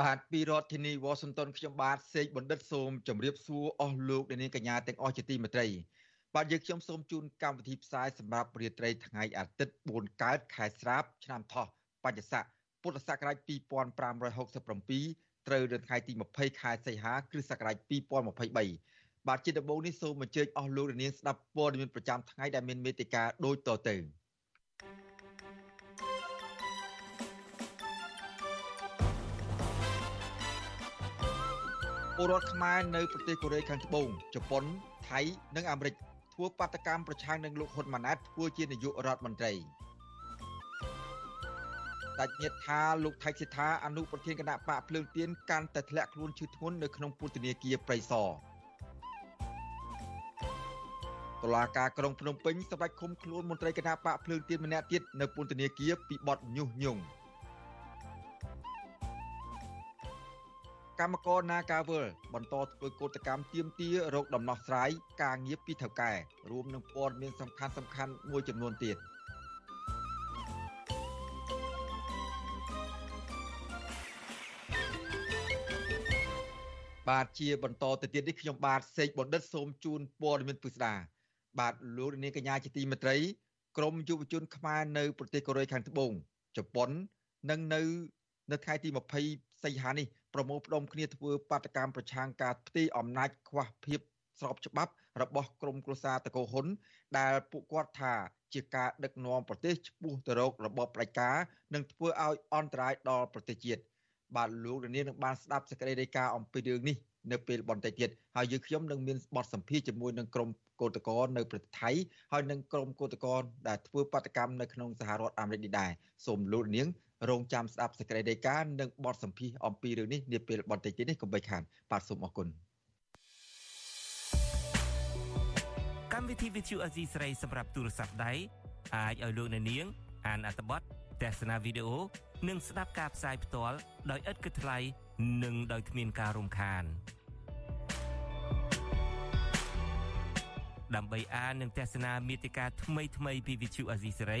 បាទពីរដ្ឋធានីវ៉ាស៊ីនតោនខ្ញុំបាទសេកបណ្ឌិតសូមជម្រាបសួរអស់លោកអ្នកនាងកញ្ញាទាំងអស់ជាទីមេត្រីបាទយើងខ្ញុំសូមជូនកម្មវិធីផ្សាយសម្រាប់រាត្រីថ្ងៃអាទិត្យ4កើតខែស្រាប ឆ្នាំថោះបច្ចស័កពុទ្ធសករាជ2567ត្រូវនៅថ្ងៃទី20ខែសីហាគ្រិស្តសករាជ2023បាទជាដំបូងនេះសូមអញ្ជើញអស់លោកអ្នកនាងស្ដាប់ព័ត៌មានប្រចាំថ្ងៃដែលមានមេតិការដូចតទៅ ពលរដ្ឋខ្មែរនៅប្រទេសកូរ៉េខាងត្បូងជប៉ុនថៃនិងអាមេរិកធ្វើបាតកម្មប្រឆាំងនឹងលោកហ៊ុនម៉ាណែតធ្វើជានាយករដ្ឋមន្ត្រីតាច់ញាតថាលោកថៃសិដ្ឋាអនុប្រធានគណៈបកភ្លើងទៀនកាន់តែធ្លាក់ខ្លួនឈឺធ្ងន់នៅក្នុងពន្ធនាគារព្រៃសរតុលាការក្រុងភ្នំពេញសម្រេចឃុំខ្លួនមន្ត្រីគណៈបកភ្លើងទៀនម្នាក់ទៀតនៅពន្ធនាគារពីបទញុះញង់ កម្មករ Nagawal បន្តធ្វើកោតកម្មទាមទាររោគដំណោះស្រាយការងារពីថៅកែរួមនឹងព័ត៌មានសំខាន់សំខាន់មួយចំនួនទៀតបាទជាបន្តទៅទៀតនេះខ្ញុំបាទសេកបណ្ឌិតសូមជូនព័ត៌មានពិស្ដាបាទលោកនាងកញ្ញាជាទីមេត្រីក្រមយុវជនខ្មែរនៅប្រទេសកូរ៉េខាងត្បូងជប៉ុន និងនៅ នៅថ្ងៃទី20សីហានេះ ប្រមូលផ្ដុំគ្នាធ្វើបាតកម្មប្រឆាំងការផ្ទេរអំណាចខ្វះភាពស្របច្បាប់របស់ក្រមគ្រួសារតកោហ៊ុន ដែលពួកគាត់ថាជាការដឹកនាំប្រទេសឆ្ពោះទៅរករបបផ្ដាច់ការនិងធ្វើឲ្យអន្តរាយដល់ប្រទេសជាតិបាទលោកនាងនឹងបានស្ដាប់សេចក្តីរាយការណ៍អំពីរឿងនេះនៅពេលបន្តិចទៀតហើយយើងខ្ញុំនឹងមានបទសម្ភាសជាមួយនឹងក្រុមកោតក្រនៅប្រទេសថៃហើយនឹងក្រុមកោតក្រដែលធ្វើបាតកម្មនៅក្នុងសហរដ្ឋអាមេរិកនេះដែរសូមលោកនាង រងចាំស្ដាប់សេចក្តីរាយការណ៍និងបទសម្ភាសអំពីរឿងនេះនាពេលបន្តិចទៀតនេះកុំបីខានបាទសូមអរគុណកម្មវិធី Vithu Azizi ស្រីសម្រាប់ទូរស័ព្ទដៃអាចឲ្យលោកអ្នកនាង អានអត្ថបទទស្សនាវីដេអូនិងស្ដាប់ការផ្សាយផ្ទាល់ដោយឥតគិតថ្លៃនិងដោយគ្មានការរំខានដើម្បីអាននិងទស្សនាមេតិការថ្មីៗពី Vithu Azizi ស្រី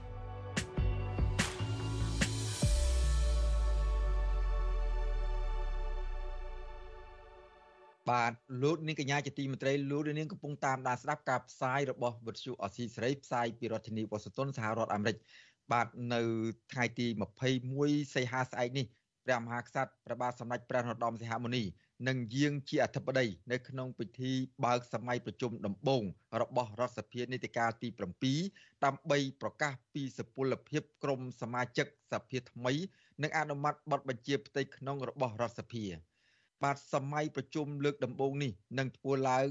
បាទលោកនាងកញ្ញាជាទីមេត្រីលោកនាងកំពុងតាមដានស្ដាប់ការផ្សាយរបស់វិទ្យុអស៊ីសេរីផ្សាយពីរដ្ឋធានីវ៉ាស៊ីនតោនសហរដ្ឋអាមេរិកបាទនៅថ្ងៃទី21សីហាស្អែកនេះព្រះមហាក្សត្រព្រះបាទសម្ដេចព្រះនរោត្តមសីហមុនីនឹងយាងជាអធិបតីនៅក្នុងពិធីបើកសម័យប្រជុំដំបូងរបស់រដ្ឋសភានីតិកាលទី7ដើម្បីប្រកាសពីសុពលភាពក្រមសមាជិកសភាថ្មី និងអនុម័តបទបញ្ជាផ្ទៃក្នុងរបស់រដ្ឋសភា បាទសម័យប្រជុំលើកដំបូងនេះនឹងធ្វើឡើង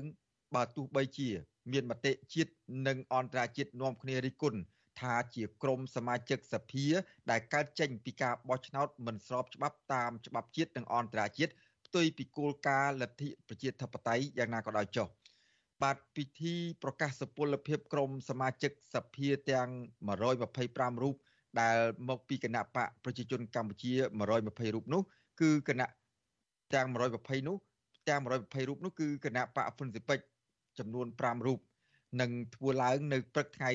បើទោះបីជា មានមតិជាតិនិងអន្តរជាតិនាំគ្នារិះគន់ថាជាក្រមសមាជិកសភា ដែលកើតចេញពីការបោះឆ្នោតមិនស្របច្បាប់តាមច្បាប់ជាតិនិងអន្តរជាតិផ្ទុយពីគោលការណ៍លទ្ធិប្រជាធិបតេយ្យយ៉ាងណាក៏ដោយចុះបាទពិធីប្រកាសសុពលភាពក្រមសមាជិកសភាទាំង125រូបដែលមកពីគណៈបកប្រជាជនកម្ពុជា120រូបនោះគឺគណៈ ទាំង120នោះទាំង120រូបនោះគឺគណៈបកហ្វុនស៊ីពេចចំនួន5រូបនឹងធ្វើឡើងនៅព្រឹកថ្ងៃ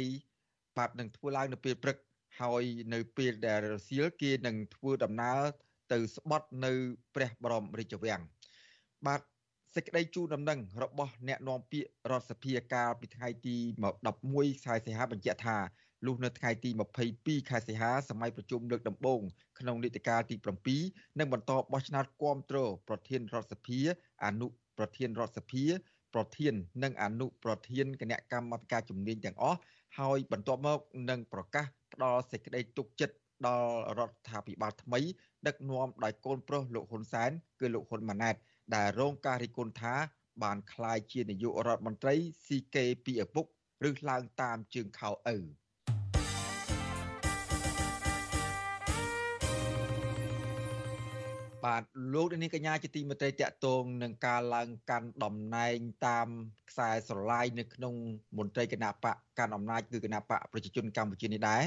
បាទនឹងធ្វើឡើងនៅពេលព្រឹកហើយនៅពេលដែលរសៀលគេនឹងធ្វើដំណើរទៅស្បត់នៅព្រះបរមរាជវាំងបាទសេចក្តីជូនដំណឹងរបស់អ្នកនាំពាក្យរដ្ឋសភាកាលពីថ្ងៃទី11ខែសីហាបញ្ជាក់ថា លុះនៅថ្ងៃទី22ខែសីហាសម័យប្រជុំលើកដំបូងក្នុងនីតិកាលទី7និងបន្តបោះឆ្នោតគាំទ្រប្រធានរដ្ឋសភាអនុប្រធានរដ្ឋសភាប្រធាននិងអនុប្រធានគណៈកម្មាធិការជំនាញទាំងអស់ហើយបន្ទាប់មកនឹងប្រកាសផ្ដល់សេចក្តីទុកចិត្តដល់រដ្ឋាភិបាលថ្មី ដឹកនាំដោយកូនប្រុសលោកហ៊ុនសែនគឺលោកហ៊ុនម៉ាណែតដែលរងការរិះគន់ថាបានក្លាយជានាយករដ្ឋមន្ត្រីស៊ីគេពីឪពុកឬឡើងតាមជើងខោឪ បាទលោកនាងកញ្ញាជាទីមេត្រីតកតងនឹងការឡើងកាន់តំណែងតាមខ្សែស្រឡាយនៅក្នុងមន្ត្រីគណៈបកកាន់អំណាចគឺគណៈបកប្រជាជនកម្ពុជានេះដែរ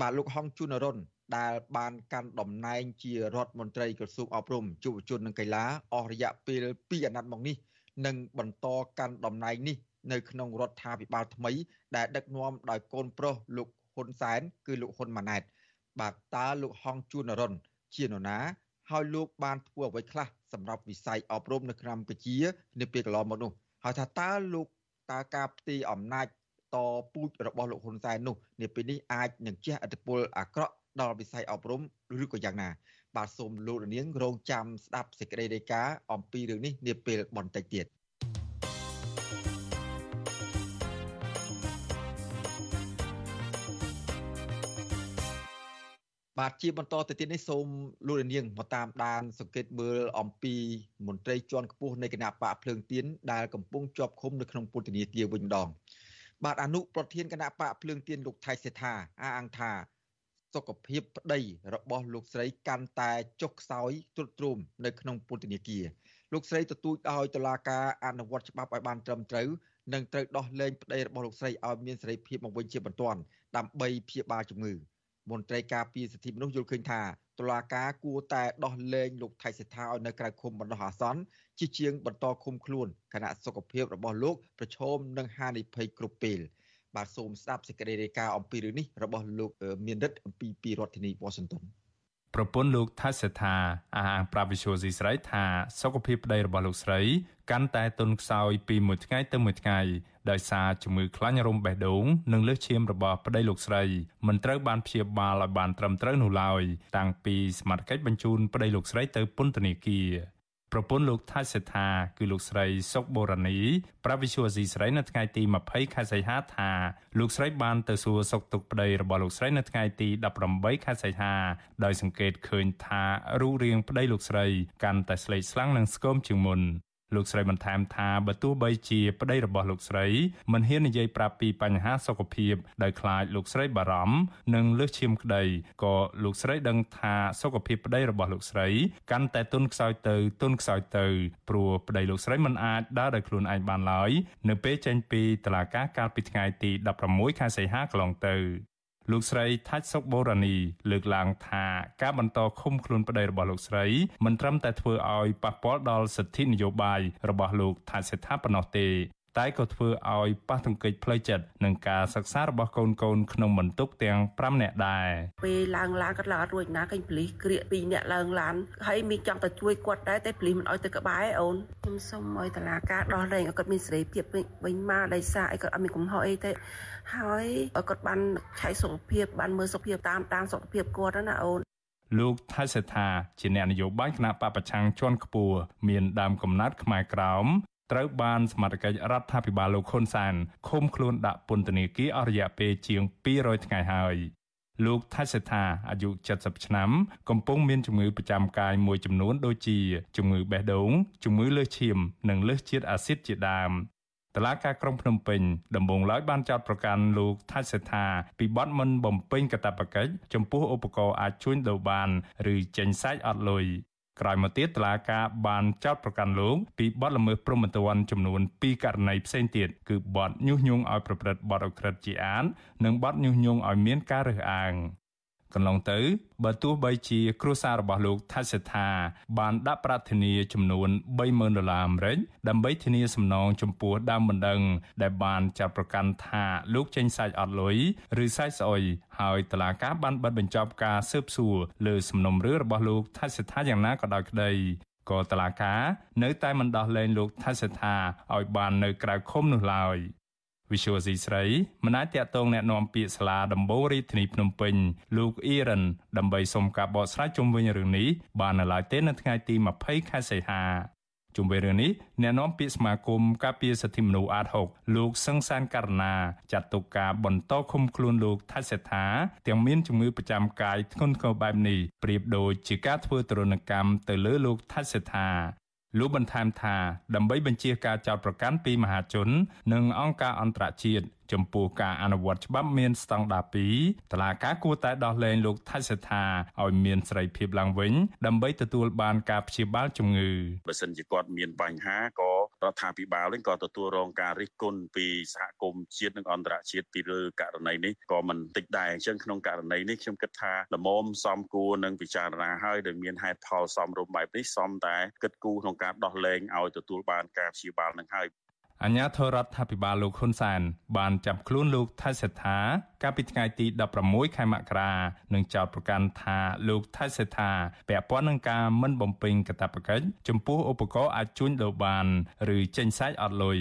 បាទលោកហងជុនរុនដែលបានកាន់តំណែងជារដ្ឋមន្ត្រីក្រសួងអប់រំយុវជននិងកីឡាអស់រយៈពេល2អាណត្តិមកនេះនឹងបន្តកាន់តំណែងនេះនៅក្នុងរដ្ឋាភិបាលថ្មី ដែលដឹកនាំដោយកូនប្រុសលោកហ៊ុនសែន គឺលោកហ៊ុនម៉ាណែតបាទតើលោកហងជួនរនជានរណា ហើយលោកបានធ្វើអ្វីខ្លះសម្រាប់វិស័យអប់រំនៅកម្ពុជានាពេលកន្លងមកនោះហើយថាតើលោកតើការផ្ទេរអំណាចតពូជរបស់លោកហ៊ុនសែននោះនាពេលនេះអាចនឹងជះឥទ្ធិពលអាក្រក់ដល់វិស័យអប់រំឬក៏យ៉ាងណាបាទសូមលោករនាងរងចាំស្ដាប់សេចក្តីរាយការណ៍អំពីរឿងនេះនាពេលបន្តិចទៀត បាទជាបន្តទៅទៀតនេះសូមលោករនាងមកតាមដានសង្កេតមើលអំពីមន្ត្រីជាន់ខ្ពស់នៃគណៈបកភ្លើងទៀនដែលកំពុងជាប់ឃុំនៅក្នុងពន្ធនាគារវិញម្ដងបាទអនុប្រធានគណៈបកភ្លើងទៀនលោកថៃសេដ្ឋាអះអាងថាសុខភាពប្តីរបស់លោកស្រីកាន់តែចុះខ្សោយទ្រុឌទ្រោមនៅក្នុងពន្ធនាគារលោកស្រីទទូចឲ្យតុលាការអនុវត្តច្បាប់ឲ្យបានត្រឹមត្រូវនិងត្រូវដោះលែងប្តីរបស់លោកស្រីឲ្យមានសេរីភាពមកវិញជាបន្ទាន់ដើម្បីព្យាបាលជំងឺ មន្ត្រីការពារសិទ្ធិមនុស្សយល់ឃើញថាតុលាការគួរតែដោះលែងលោកថៃសេដ្ឋាឲ្យនៅក្រៅឃុំបណ្ដោះអាសន្នជាជាងបន្តឃុំខ្លួនគណៈសុខភាពរបស់លោកប្រឈមនឹងហានិភ័យគ្រប់ពេលបាទសូមស្ដាប់សេចក្តីរាយការណ៍អំពីរឿងនេះរបស់លោកមានរិទ្ធអំពីពីរដ្ឋធានី Washington ប្រពន្ធលោកថាសេថាអះអាងប្រាប់វិសុយស៊ីស្រីថាសុខភាពប្តីរបស់លោកស្រី កាន់តែទន់ខ្សោយពីមួយថ្ងៃទៅមួយថ្ងៃដោយសារជំងឺខ្លាញ់រោមបេះដូងនិងលើសឈាមរបស់ប្តីលោកស្រីមិនត្រូវបានព្យាបាលឲ្យបានត្រឹមត្រូវនោះឡើយតាំងពីសមត្ថកិច្ចបញ្ជូនប្តីលោកស្រីទៅពន្ធនាគារ ប្រពន្ធលោកថៃសេដ្ឋាគឺលោកស្រីសុកបូរនីប្រាវិសុវស៊ីស្រីនៅថ្ងៃទី20ខែសីហាថាលោកស្រីបានទៅសួរសុខទុក្ខប្តីរបស់លោកស្រីនៅថ្ងៃទី18ខែសីហាដោយសង្កេតឃើញថារូបរាងប្តីលោកស្រីកាន់តែស្លេកស្លាំងនិងស្គមជាងមុន លោកស្រីបន្ថែមថាបើទោះបីជាប្តីរបស់លោកស្រីមិនហ៊ាននិយាយប្រាប់ពីបញ្ហាសុខភាពដោយខ្លាចលោកស្រីបារម្ភនិងលើសឈាមក្តីក៏លោកស្រីដឹងថាសុខភាពប្តីរបស់លោកស្រីកាន់តែទន់ខ្សោយទៅទន់ខ្សោយទៅព្រោះប្តីលោកស្រីមិនអាចដើរដោយខ្លួនឯងបានឡើយនៅពេលចេញពីតុលាការកាលពីថ្ងៃទី16ខែសីហាកន្លងទៅ លោកស្រីថាច់សុកបូរ៉ានីលើកឡើងថាការបន្តឃុំខ្លួនប្តីរបស់លោកស្រីមិនត្រឹមតែធ្វើឲ្យប៉ះពាល់ដល់សិទ្ធិនយោបាយរបស់លោកថាច់សេដ្ឋាប៉ុណ្ណោះទេ តែក៏ធ្វើឲ្យប៉ះទង្គិចផ្លូវចិត្តនឹងការសិក្សារបស់កូនកូនក្នុងបន្ទុកទាំង5នាក់ដែរពេលឡើងឡានគាត់ឡើងអត់រួចណាឃើញប៉លីសក្រៀក2នាក់ឡើងឡានហើយមីចង់ទៅជួយគាត់ដែរតែប៉លីសមិនអោយទៅក្បែរអូនខ្ញុំសូមឲ្យតឡាការដោះលែងឲ្យគាត់មានសេរីភាពវិញមកដោយសារឲ្យគាត់អត់មានកំហុសអីទេហើយឲ្យគាត់បានឆៃសុខភាពបានមើលសុខភាពតាមតាមសុខភាពគាត់ណាអូនលោកថៃសេថាជាអ្នកនយោបាយគណៈបពប្រឆាំងជាន់ខ្ពស់មានដើមកំណត់ខ្មែរក្រោម ត្រូវបានសមាជិករដ្ឋាភិបាលលោកហ៊ុនសានឃុំខ្លួនដាក់ពន្ធនាគារអស់រយៈពេលជាង200ថ្ងៃហើយលោកថៃសេថាអាយុ70ឆ្នាំ កំពុងមានជំងឺប្រចាំកាយមួយចំនួនដូចជាជំងឺបេះដូងជំងឺលើសឈាម និងលើសជាតិអាស៊ីតជាដើមតឡាការក្រុងភ្នំពេញដំបងឡើយបានចោទប្រកាន់លោកថាច់សេដ្ឋាពីបទមិនបំពេញកាតព្វកិច្ចចំពោះឧបករណ៍អាចជួញដូរបាន ឬចេញសាច់អត់លុយ ក្រោយមកទៀតតឡាការបានចោទប្រកាន់លោកពីបទល្មើសព្រហ្មទណ្ឌចំនួន2ករណីផ្សេងទៀតគឺបទញុះញង់ឲ្យប្រព្រឹត្តបទអក្រិតជាអាន និងបទញុះញង់ឲ្យមានការរើសអើង កន្លងទៅបើទោះបីជាគ្រួសាររបស់លោកថាសេដ្ឋាបានដាក់ប្រាថ្នាចំនួន30,000ដុល្លារអាមេរិកដើម្បីធានាសំណងចំពោះដើមបណ្ដឹងដែលបានចាត់ប្រកាន់ថាលោកចេញសាច់អត់លុយឬសាច់ស្អុយហើយតឡាការបានបិទបញ្ចប់ការស៊ើបសួរលើសំណុំរឿងរបស់លោកថាសេដ្ឋាយ៉ាងណាក៏ដោយក្តីក៏តឡាការនៅតែមិនដោះលែងលោកថាសេដ្ឋាឲ្យបាននៅក្រៅឃុំនោះឡើយ វិសុវស៊ីស្រីមិនអាចតាក់ទងแนะនាំពាក្យសាលាដំបងរាជធានីភ្នំពេញលោកអ៊ីរ៉ានដើម្បីសុំការបកស្រាយជុំវិញរឿងនេះបាននៅឡើយទេនៅថ្ងៃទី20ខែសីហា ជុំវិញរឿងនេះអ្នកនាំពាក្យសមាគមការពារសិទ្ធិមនុស្សអាត6លោកសង្សានករណាចាត់ទុកការបន្តឃុំខ្លួនលោកថាសេដ្ឋាទាំងមានជំងឺប្រចាំកាយធ្ងន់ធ្ងរបែបនេះប្រៀបដូចជាការធ្វើទរណកម្មទៅលើលោកថាសេដ្ឋា លោកបន្ថែមថាដើម្បីបញ្ជាការចោទប្រកាន់ពីមហាជន និងអង្គការអន្តរជាតិ ចំពោះការអនុវត្តច្បាប់មានស្តង់ដារ2តឡាការគួរតែដោះលែងលោកថៃសេដ្ឋាឲ្យមានសេរីភាពឡើងវិញដើម្បីទទួលបានការព្យាបាលជំងឺបើសិនជាគាត់មានបញ្ហាក៏រដ្ឋាភិបាលវិញក៏ទទួលរងការរិះគន់ពីសហគមន៍ជាតិនិងអន្តរជាតិពីលើករណីនេះក៏មិនតិចដែរអញ្ចឹងក្នុងករណីនេះខ្ញុំគិតថាលមមសំគួរនឹងពិចារណាហើយដោយមានហេតុផលសមរម្យបែបនេះសមតែគិតគូរក្នុងការដោះលែងឲ្យទទួលបានការព្យាបាលនឹងហើយ អាញាធរដ្ឋាភិបាលលោកហ៊ុនសែនបានចាប់ខ្លួនលោកថៃសេដ្ឋាកាលពីថ្ងៃទី16ខែមករានិងចោទប្រកាន់ថាលោកថៃសេដ្ឋាពាក់ព័ន្ធនឹងការមិនបំពេញកាតព្វកិច្ចចំពោះឧបករណ៍អាចជួញដូរបាន ឬចេញសាច់អត់លុយ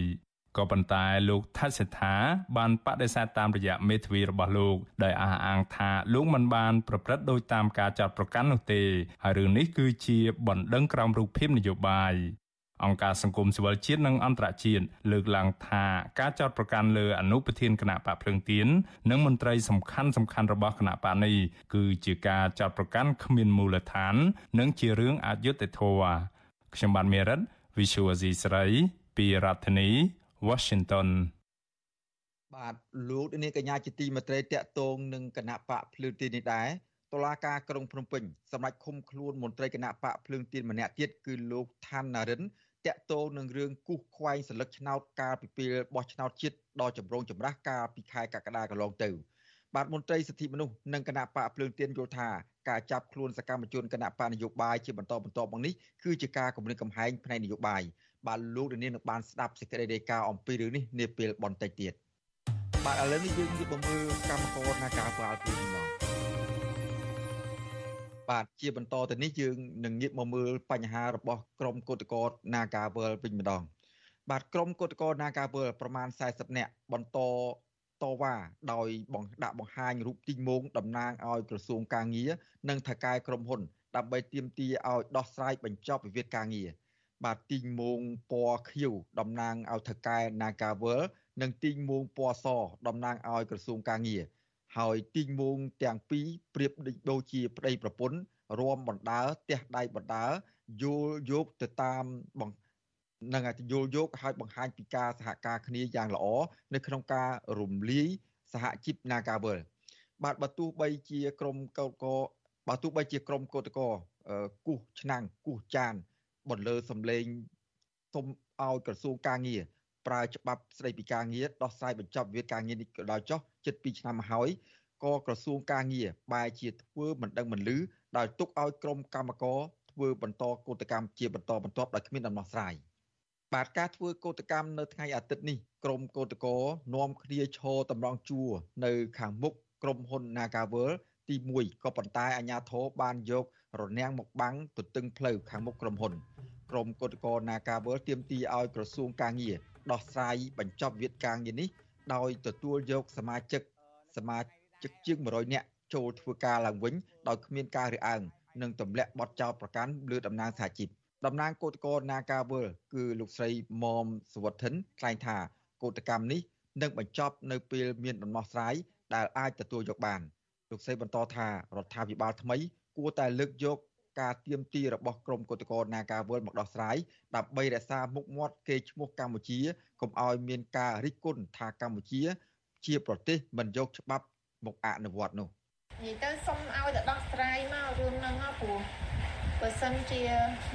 ក៏ប៉ុន្តែលោកថាសេដ្ឋាបានបដិសេធតាមរយៈមេធាវីរបស់លោក ដោយអះអាងថាលោកមិនបាន ប្រព្រឹត្តដោយតាមការចាត់ប្រកាន់នោះទេហើយរឿងនេះគឺជាបណ្ដឹងក្រោមរូបភាពនយោបាយ អង្គការសង្គមស៊ីវិលជាតិនិងអន្តរជាតិលើកឡើងថាការចោទប្រកាន់លើអនុប្រធានគណៈបកភ្លើងទៀននិងមន្ត្រីសំខាន់សំខាន់របស់គណៈបកនេះគឺជាការចោទប្រកាន់គ្មានមូលដ្ឋាន និងជារឿងអយុត្តិធម៌ខ្ញុំបានមេរិត Visual C ស្រីពីរដ្ឋធានី Washington បាទលោកនាងកញ្ញាជាទីមេត្រីតកតងនឹងគណៈបកភ្លើងទៀននេះដែរតុលាការក្រុងភ្នំពេញសម្រេចឃុំខ្លួនមន្ត្រីគណៈបកភ្លើងទៀនម្នាក់ទៀតគឺលោកឋានណារិន តាក់ទងនឹងរឿងគូសខ្វែងសន្លឹកឆ្នោតកាលពីពេលបោះឆ្នោតជាតិដល់ចម្រូងចម្រាសកាលពីខែកក្កដាកន្លងទៅបាទមន្ត្រីសិទ្ធិមនុស្សនិងគណៈបកភ្លើងទៀនយល់ថាការចាប់ខ្លួនសកម្មជនគណៈបកនយោបាយជាបន្តបន្ទាប់មកនេះគឺជាការគម្រាមកំហែងផ្នែកនយោបាយបាទលោកនាងនឹងបានស្ដាប់សេចក្តីរាយការណ៍អំពីរឿងនេះនាពេលបន្តិចទៀតបាទឥឡូវនេះយើងនិយាយបំរើកម្មករនាការប្រាល់ពីនេះ បាទជាបន្តទៅនេះយើងនឹងងាកមកមើលបញ្ហារបស់ក្រមគឧតកោ Nagawal វិញម្ដង បាទក្រមគឧតកោ Nagawal ប្រមាណ40នាក់បន្តតវ៉ាដោយបង្ដាក់បង្ហាញរូបទីងមងតំណាងឲ្យក្រសួងកាងារនិងថៅកែក្រុមហ៊ុនដើម្បីទាមទារឲ្យដោះស្រាយបញ្ចប់វិវាទកាងារបាទទីងមងពណ៌ខៀវតំណាងឲ្យថៅកែ Nagawal និងទីងមងពណ៌សតំណាងឲ្យក្រសួងកាងារ ហើយទីងមងទាំងពីរប្រៀបដូចជាប្តីប្រពន្ធរួមបណ្ដើទះដៃបណ្ដើយល់យកទៅតាមបង្នឹងយល់យកឲ្យបង្ហាញពីការសហការគ្នាយ៉ាងល្អនៅក្នុងការរំលាយសហជីព Nagawal បាទបើទោះបីជាក្រមកោតកោបើទោះបីជាក្រមកោតកោគូសឆ្នាំងគូសចានបន្លឺសំឡេងសុំឲ្យក្រសួងការងារប្រើច្បាប់ស្តីពីការងារដោះស្រាយបញ្ចប់វិវាទការងារនេះក៏ដោយចុះ ជិត2ឆ្នាំមកហើយក៏ក្រសួងការងារបែរជាធ្វើមិនដឹងមិនលឺដោយទុកឲ្យក្រុមកម្មករធ្វើបន្តកោតកម្មជាបន្តបន្ទាប់ដោយគ្មានដំណោះស្រាយបាទការធ្វើកោតកម្មនៅថ្ងៃអាទិត្យនេះក្រុមកោតករនាំគ្នាឈរតម្រង់ជួរនៅខាងមុខក្រុមហ៊ុន Nagavel ទី1ក៏ប៉ុន្តែអាជ្ញាធរបានយករនាំងមកបាំងទទឹងផ្លូវខាងមុខក្រុមហ៊ុនក្រុមកោតករ Nagavel ទាមទារឲ្យក្រសួងការងារដោះស្រាយបញ្ចប់វិវាទការងារនេះ ដោយទទួលយកសមាជិកសមាជិកជាង100នាក់ចូលធ្វើការឡើងវិញដោយគ្មានការរើសអើងនិងទម្លាក់បទចោទប្រកាន់លើតំណាងសហជីពតំណាងគឧតកោនាការវលគឺលោកស្រីមុំសវត្ថិនថ្លែងថាគឧតកម្មនេះនឹងបញ្ចប់នៅពេលមានដំណោះស្រាយដែលអាចទទួលយកបានលោកស្រីបន្តថារដ្ឋាភិបាលថ្មីគួរតែលើកយក ការទៀមទីរបស់ក្រមគឧតកោនាការវលមកដោះស្រាយដើម្បីរក្សាមុខមាត់គេឈ្មោះកម្ពុជាកុំឲ្យមានការរិះគន់ថាកម្ពុជា ជាប្រទេសមិនយកច្បាប់មកអនុវត្តនោះនិយាយទៅសុំឲ្យទៅដោះស្រាយមករឿងហ្នឹងព្រោះបើសិនជា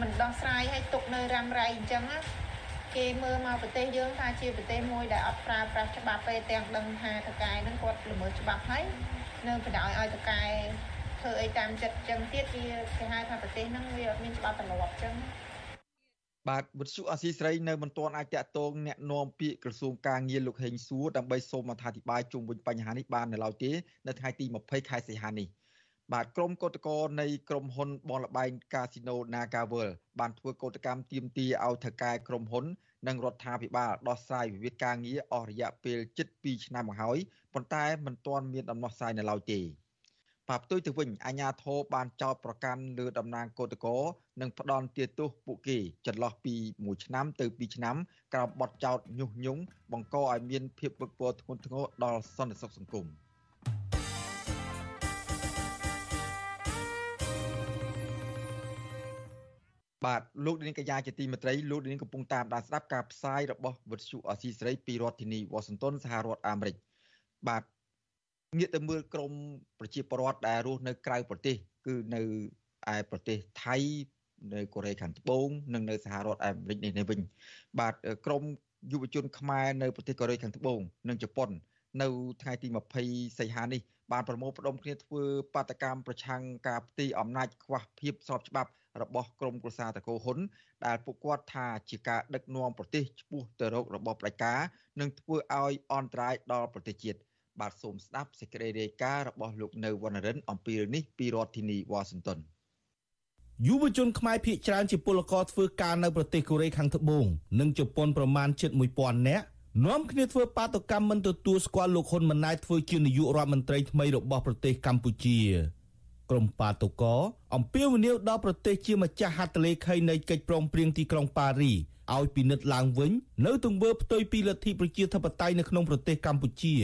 មិនដោះស្រាយឲ្យទុកនៅរ៉ាំរ៉ៃអញ្ចឹងណាគេមើលមកប្រទេសយើងថាជាប្រទេសមួយដែលអត់ប្រើប្រាស់ច្បាប់ទេទាំងដឹងថាតកែហ្នឹងគាត់ល្មើសច្បាប់ហើយនៅបដ ாய் ឲ្យតកែ ធ្វើអីតាមចិត្តអញ្ចឹងទៀតវាគេហៅថាប្រទេសហ្នឹងវាអត់មានច្បាប់ទម្លាប់អញ្ចឹងបាទវិទ្យុអាស៊ីស្រីនៅមិនទាន់អាចតាក់ទងแนะនាំពាក្យក្រសួងការងារលោកហេងសួរដើម្បីសូមអធិប្បាយជុំវិញបញ្ហានេះបាននៅឡើយទេនៅថ្ងៃទី20ខែសីហានេះបាទក្រុមកោតក្រនៃក្រុមហ៊ុនបនលបែងកាស៊ីណូ Nagavel បានធ្វើកោតកម្មទាមទារឲ្យថៅកែក្រុមហ៊ុននិងរដ្ឋាភិបាលដោះស្រាយវិវាទការងារអស់រយៈពេលជិត2ឆ្នាំមកហើយប៉ុន្តែមិនទាន់មានដំណោះស្រាយនៅឡើយទេ បផ្ទុយទៅវិញអាញាធរបានចោទប្រកាន់លើតំណាងកោតក្រនិងផ្ដន់ទាទោសពួកគេចន្លោះពី1ឆ្នាំទៅ2ឆ្នាំក្រោមបទចោទញុះញង់បង្កឲ្យមានភាពវឹកវរធ្ងន់ធ្ងរដល់សន្តិសុខសង្គមបាទលោកនាងកញ្ញាជាទីមេត្រីលោកនាងកំពុងតាមដានស្ដាប់ការផ្សាយរបស់វិទ្យុអស៊ីសេរីពីរដ្ឋធានីវ៉ាស៊ីនតោនសហរដ្ឋអាមេរិកបាទ ងាកទៅមើលក្រមប្រជាពលរដ្ឋដែលរស់នៅក្រៅប្រទេស គឺនៅឯប្រទេសថៃនៅកូរ៉េខាងត្បូងនិងនៅសហរដ្ឋអាមេរិកនេះវិញបាទក្រមយុវជនខ្មែរនៅប្រទេសកូរ៉េខាងត្បូងនិងជប៉ុន នៅថ្ងៃទី20សីហានេះបានប្រមូលផ្ដុំគ្នាធ្វើបាតកម្មប្រឆាំងការផ្ទេរអំណាចខ្វះភាពស្របច្បាប់របស់ក្រមក្រសាតកោហ៊ុនដែលពួកគាត់ថាជាការដឹកនាំប្រទេសឆ្ពោះទៅរករបបផ្ដាច់ការនិងធ្វើឲ្យអន្តរាយដល់ប្រទេសជាតិ បាទសូមស្ដាប់សេចក្តីរាយការណ៍របស់លោកនៅវណ្ណរិនអំពីរឿងនេះពីរដ្ឋធានីវ៉ាស៊ីនតោនយុវជនខ្មែរភៀកច្រើនជាពលករធ្វើការនៅប្រទេសកូរ៉េខាងត្បូងនិងជប៉ុនប្រមាណជិត1000នាក់នាំគ្នាធ្វើបាតកម្មមិនទទួលស្គាល់លោកហ៊ុនម៉ាណែតធ្វើជានាយករដ្ឋមន្ត្រីថ្មីរបស់ប្រទេសកម្ពុជា ក្រមបាតុកោអំពាវនាវដល់ប្រទេសជាម្ចាស់ហត្ថលេខីនៃកិច្ចព្រមព្រៀងទីក្រុងប៉ារីឲ្យពិនិត្យឡើងវិញនៅទង្វើផ្ទុយពីលទ្ធិប្រជាធិបតេយ្យនៅក្នុងប្រទេសកម្ពុជា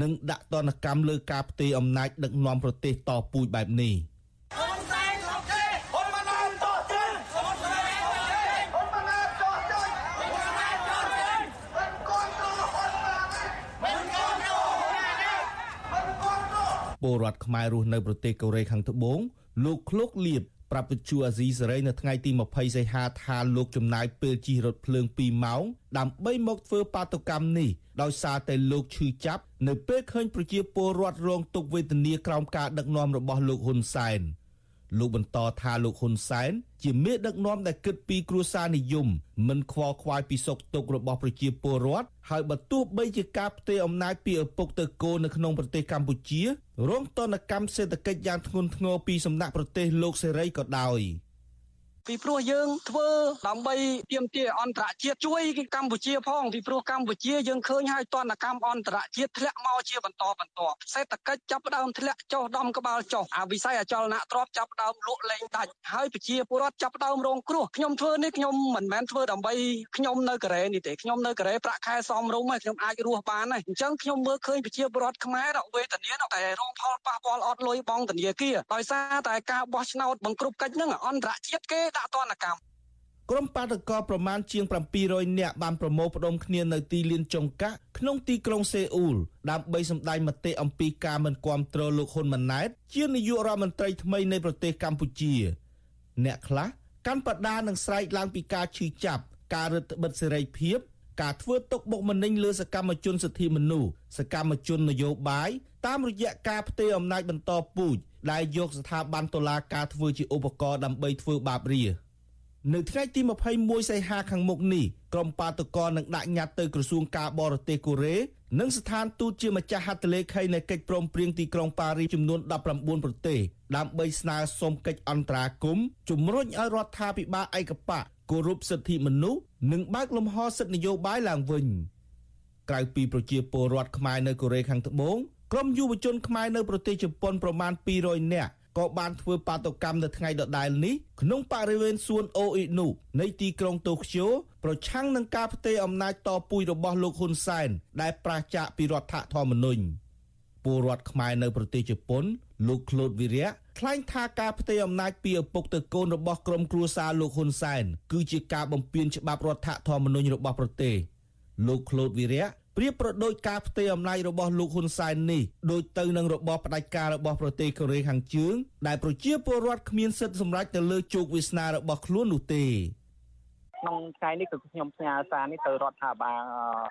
និងដាក់ទណ្ឌកម្មលើការផ្ទេរអំណាចដឹកនាំប្រទេសតពូជបែបនេះ ពលរដ្ឋខ្មែររស់នៅប្រទេសកូរ៉េខាងត្បូងលោកឃ្លោកលៀបប្រាប់វិទ្យុអាស៊ីសេរីនៅថ្ងៃទី20សីហាថាលោកចំណាយពេលជិះរថភ្លើង2ម៉ោងដើម្បីមកធ្វើបាតុកម្មនេះដោយសារតែលោកឈឺចាប់នៅពេលឃើញប្រជាពលរដ្ឋរងទុក្ខវេទនាក្រោមការដឹកនាំរបស់លោកហ៊ុនសែន។ លោកបន្តថាលោកហ៊ុនសែនជាមេដឹកនាំដែលគិតពីគ្រួសារនិយមមិនខ្វល់ខ្វាយពីសុខទុក្ខរបស់ប្រជាពលរដ្ឋហើយបើទោះបីជាការផ្ទេរអំណាចពីឪពុកទៅកូននៅក្នុងប្រទេសកម្ពុជារងទណ្ឌកម្មសេដ្ឋកិច្ចយ៉ាងធ្ងន់ធ្ងរពីសំណាក់ប្រទេសលោកសេរីក៏ដោយ។ ពីព្រោះយើងធ្វើដើម្បីទាមទារអន្តរជាតិជួយកម្ពុជាផងពីព្រោះកម្ពុជាយើងឃើញហើយតនកម្មអន្តរជាតិធ្លាក់មកជាបន្តបន្ទាប់សេដ្ឋកិច្ចចាប់ផ្ដើមធ្លាក់ចុះដំក្បាលចុះអាវិស័យអចលនៈទ្រព្យចាប់ផ្ដើមលក់លែងដាច់ហើយប្រជាពលរដ្ឋចាប់ផ្ដើមរងគ្រោះខ្ញុំធ្វើនេះខ្ញុំមិនមែនធ្វើដើម្បីខ្ញុំនៅកូរ៉េនេះទេខ្ញុំនៅកូរ៉េប្រាក់ខែសមរម្យហើយខ្ញុំអាចរស់បានហើយអញ្ចឹងខ្ញុំមើលឃើញប្រជាពលរដ្ឋខ្មែររកវេទនាតែរងផលប៉ះពាល់អត់លុយបងធនាគារដោយសារតែការបោះឆ្នោតបង្ក្រប់កិច្ចហ្នឹងអន្តរជាតិគេដាក់ទណ្ឌកម្មក្រុមបាតកោប្រមាណជាង700នាក់បានប្រមូលផ្ដុំគ្នានៅទីលានចុងកាក់ក្នុងទីក្រុងសេអ៊ូលដើម្បីសម្ដែងមតិអំពីការមិនគាំទ្រលោកហ៊ុនម៉ាណែត ជានាយករដ្ឋមន្ត្រីថ្មីនៃប្រទេសកម្ពុជា អ្នកខ្លះកាន់បដានឹងស្រែកឡើងពីការឈឺចាប់ការរឹតបន្តឹងសេរីភាព ការធ្វើទុកបុកម្នេញលើសកម្មជនសិទ្ធិមនុស្សសកម្មជននយោបាយតាមរយៈការផ្ទេរអំណាចបន្តពូជដែលយកស្ថាប័នតុលាការធ្វើជាឧបករណ៍ដើម្បីធ្វើបាបរានៅថ្ងៃទី21សីហាខាងមុខនេះក្រុមបាតកោនឹងដាក់ញត្តិទៅក្រសួងការបរទេសកូរ៉េនិងស្ថានទូតជាម្ចាស់ហត្ថលេខីនៃកិច្ចព្រមព្រៀងទីក្រុងប៉ារីចំនួន19ប្រទេសដើម្បីស្នើសុំកិច្ចអន្តរាគមន៍ជំរុញឲ្យរដ្ឋាភិបាលឯកបក គោរពសិទ្ធិមនុស្សនិងបើកលំហសិទ្ធិនយោបាយឡើងវិញក្រៅពីប្រជាពលរដ្ឋខ្មែរនៅកូរ៉េខាងត្បូងក្រុមយុវជនខ្មែរនៅប្រទេសជប៉ុនប្រមាណ200នាក់ក៏បានធ្វើបាតុកម្មនៅថ្ងៃដដែលនេះក្នុងបរិវេណសួនអូអ៊ីនូនៃទីក្រុងតូក្យូប្រឆាំងនឹងការផ្ទេរអំណាចតពូជរបស់លោកហ៊ុនសែនដែលប្រឆាចពីរដ្ឋធម្មនុញ្ញពលរដ្ឋខ្មែរនៅប្រទេសជប៉ុន លោកក្លូតវីរៈថ្លែងថាការផ្ទេរអំណាចពីឪពុកទៅកូនរបស់ក្រុមគ្រួសារលោកហ៊ុនសែនគឺជាការបំពានច្បាប់រដ្ឋធម្មនុញ្ញរបស់ប្រទេសលោកក្លូតវីរៈប្រៀបប្រដូចការផ្ទេរអំណាចរបស់លោកហ៊ុនសែននេះដូចទៅនឹងរបបផ្ដាច់ការរបស់ប្រទេសកូរ៉េខាងជើងដែលប្រជាពលរដ្ឋគ្មានសិទ្ធិសម្រេចទៅលើជោគវាសនារបស់ខ្លួននោះទេ ក្នុងថ្ងៃនេះគឺខ្ញុំផ្ញើសារនេះទៅរដ្ឋាភិបាល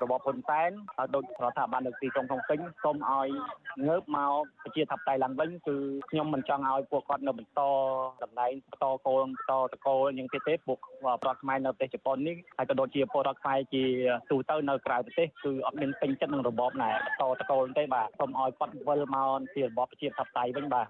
របបហ៊ុនសែនហើយដូចរដ្ឋាភិបាលនៅទីក្រុងភ្នំពេញសូមឲ្យងើបមកប្រជាធិបតេយ្យឡើងវិញគឺខ្ញុំមិនចង់ឲ្យពួកគាត់នៅបន្តតំណែងបន្តកូនបន្តតកូលយ៉ាងទៀតទេពួកប្រទេសខ្មែរនៅប្រទេសជប៉ុននេះហើយក៏ដូចជាពលរដ្ឋខ្មែរជាទូទៅនៅក្រៅប្រទេសគឺអត់មានពេញចិត្តនឹងរបបណែបន្តតកូលទេបាទសូមឲ្យគាត់វិលមកជារបបប្រជាធិបតេយ្យវិញបាទ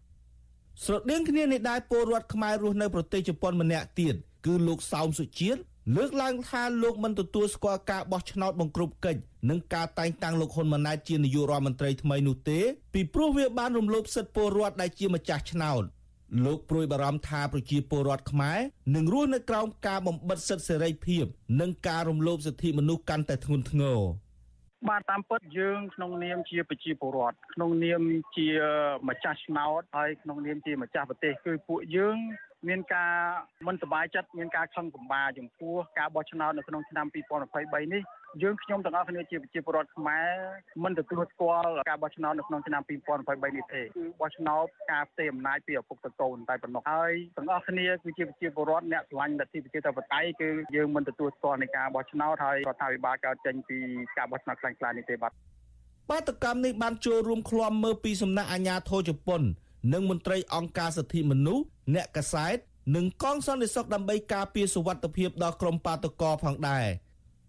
ស្រដៀងគ្នានេះដែរពលរដ្ឋខ្មែររស់នៅប្រទេសជប៉ុនម្នាក់ទៀតគឺលោកសោមសុជាតិ លើកឡើងថាលោកមិនទទួលស្គាល់ការបោះឆ្នោតបង្ក្រប់កិច្ចនិងការតែងតាំងលោកហ៊ុនម៉ាណែតជានាយករដ្ឋមន្ត្រីថ្មីនោះទេពីព្រោះវាបានរំលោភសិទ្ធិពលរដ្ឋដែលជាម្ចាស់ឆ្នោតលោកព្រួយបារម្ភថាប្រជាពលរដ្ឋខ្មែរនឹងរស់នៅក្រោមការបំបិទសិទ្ធិសេរីភាព និងការរំលោភសិទ្ធិមនុស្សកាន់តែធ្ងន់ធ្ងរបាទតាមពិតយើងក្នុងនាមជាប្រជាពលរដ្ឋក្នុងនាមជាម្ចាស់ឆ្នោតហើយក្នុងនាមជាម្ចាស់ប្រទេសគឺពួកយើង មានការមិនសប្បាយចិត្តមានការខឹងសម្បាចំពោះការបោះឆ្នោតនៅក្នុងឆ្នាំ2023នេះយើងខ្ញុំទាំងអស់គ្នាជាប្រជាពលរដ្ឋខ្មែរមិនទទួលស្គាល់ការបោះឆ្នោតនៅក្នុងឆ្នាំ2023នេះទេគឺបោះឆ្នោតការផ្ទេរអំណាចពីឪពុកទៅកូនតែប៉ុណ្ណោះហើយទាំងអស់គ្នាគឺជាប្រជាពលរដ្ឋអ្នកស្រឡាញ់លទ្ធិប្រជាធិបតេយ្យគឺយើងមិនទទួលស្គាល់នៃការបោះឆ្នោតហើយរដ្ឋាភិបាលកើតចេញពីការបោះឆ្នោតខ្លាំងខ្លានេះទេបាទបាតកម្មនេះបានចូលរួមឃ្លាំមើលពីសំណាក់អាជ្ញាធរជប៉ុន និងមន្ត្រីអង្គការសិទ្ធិមនុស្សអ្នកកសែតនិងកងសន្តិសុខដើម្បីការពារសុវត្ថិភាពដល់ក្រុមបាតកោផងដែរ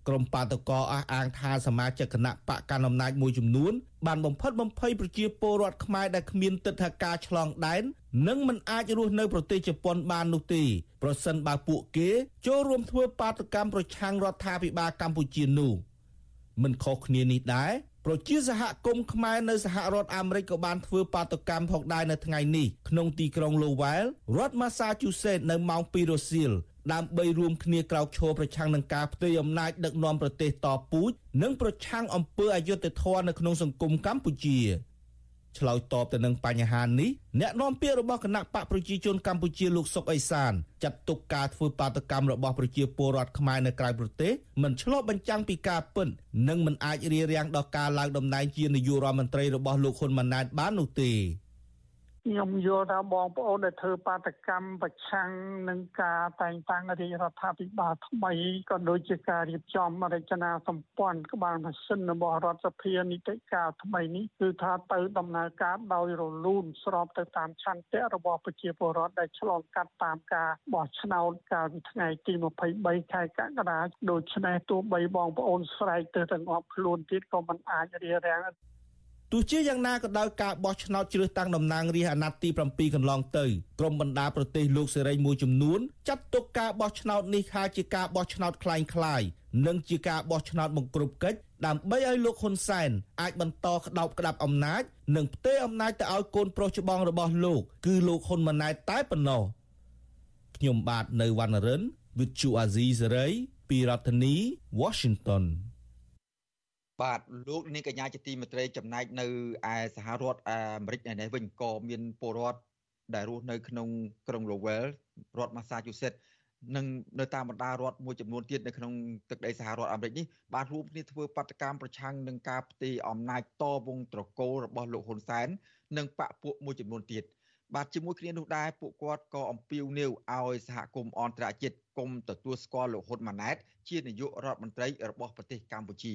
ក្រុមបាតកោអះអាងថាសមាជិកគណៈបកកណ្ដាលអំណាចមួយចំនួនបានបំផិតបំភ័យប្រជាពលរដ្ឋខ្មែរដែលគ្មានទិដ្ឋាការឆ្លងដែននិងមិនអាចរស់នៅប្រទេសជប៉ុនបាននោះទេប្រសិនបើពួកគេចូលរួមធ្វើបាតកម្មប្រឆាំងរដ្ឋាភិបាលកម្ពុជានោះមិនខុសគ្នានេះដែរ ប្រជាសហគមន៍ខ្មែរនៅសហរដ្ឋអាមេរិកក៏បានធ្វើបាតកម្មផងដែរនៅថ្ងៃនេះក្នុងទីក្រុង Lowell រដ្ឋ Massachusetts នៅម៉ោង2រសៀលដើម្បីរួមគ្នាក្រោកឈរប្រឆាំងនឹងការផ្ទេរអំណាចដឹកនាំប្រទេសតពូជនិងប្រឆាំងអំពើអយុត្តិធម៌នៅក្នុងសង្គមកម្ពុជា ឆ្លើយតបទៅនឹងបញ្ហានេះអ្នកនាំពាក្យរបស់គណៈបកប្រជាជនកម្ពុជាលោកសុកអេសានចាត់ទុកការធ្វើបាតកម្មរបស់ប្រជាពលរដ្ឋខ្មែរនៅក្រៅប្រទេសមិនឆ្លុះបញ្ចាំងពីការពិតនិងមិនអាចរារាំងដល់ការឡើងតំណែងជានាយករដ្ឋមន្ត្រីរបស់លោកហ៊ុនម៉ាណែតបាននោះទេ ខ្ញុំយល់ថាបងប្អូនដែលធ្វើបាតកម្មប្រឆាំងនឹងការតែងតាំងរាជរដ្ឋាភិបាលថ្មីក៏ដូចជាការរៀបចំរចនាសម្ព័ន្ធក្បាលម៉ាស៊ីនរបស់រដ្ឋសភានីតិកាលថ្មីនេះគឺថាទៅដំណើរការដោយរលូនស្របទៅតាមឆន្ទៈរបស់ប្រជាពលរដ្ឋដែលឆ្លងកាត់តាមការបោះឆ្នោតកាលពីថ្ងៃទី23ខែកក្កដាដូច្នេះទោះបីបងប្អូនស្រែកទៅទាំងអស់ខ្លួនទៀតក៏មិនអាចរារាំង ទោះជាយ៉ាងណាក៏ដោយការបោះឆ្នោតជ្រើសតាំងតំណាងរាស្ត្រអាណត្តិទី7កន្លងទៅក្រុមបណ្ដាប្រទេសលោកសេរីមួយចំនួនចាត់ទុកការបោះឆ្នោតនេះថាជាការបោះឆ្នោតคล้ายคล้ายនិងជាការបោះឆ្នោតបង្ក្រប់កិច្ចដើម្បីឲ្យលោកហ៊ុនសែនអាចបន្តក្តោបក្តាប់អំណាចនិងផ្ទេរអំណាចទៅឲ្យកូនប្រុសច្បងរបស់លោកគឺលោកហ៊ុនម៉ាណែតតែប៉ុណ្ណោះខ្ញុំបាទនៅវណ្ណរិន With Chu Azizi Saray ពីរដ្ឋធានី Washington បាទលោកនាងកញ្ញាជាទីមេត្រីចំណែកនៅឯសហរដ្ឋអាមេរិកនេះវិញក៏មានពលរដ្ឋដែលរស់នៅក្នុងក្រុង Lowell រដ្ឋ Massachusetts និងនៅតាមបណ្ដារដ្ឋមួយចំនួនទៀតនៅក្នុងទឹកដីសហរដ្ឋអាមេរិកនេះបានរួមគ្នាធ្វើបដកម្មប្រឆាំងនឹងការផ្ទេរអំណាចតវងត្រកូលរបស់លោកហ៊ុនសែននិងបកពួកមួយចំនួនទៀតបាទជាមួយគ្នានោះដែរពួកគាត់ក៏អំពាវនាវឲ្យសហគមន៍អន្តរជាតិគុំទទួលស្គាល់លោកហ៊ុនម៉ាណែតជានាយករដ្ឋមន្ត្រីរបស់ប្រទេសកម្ពុជា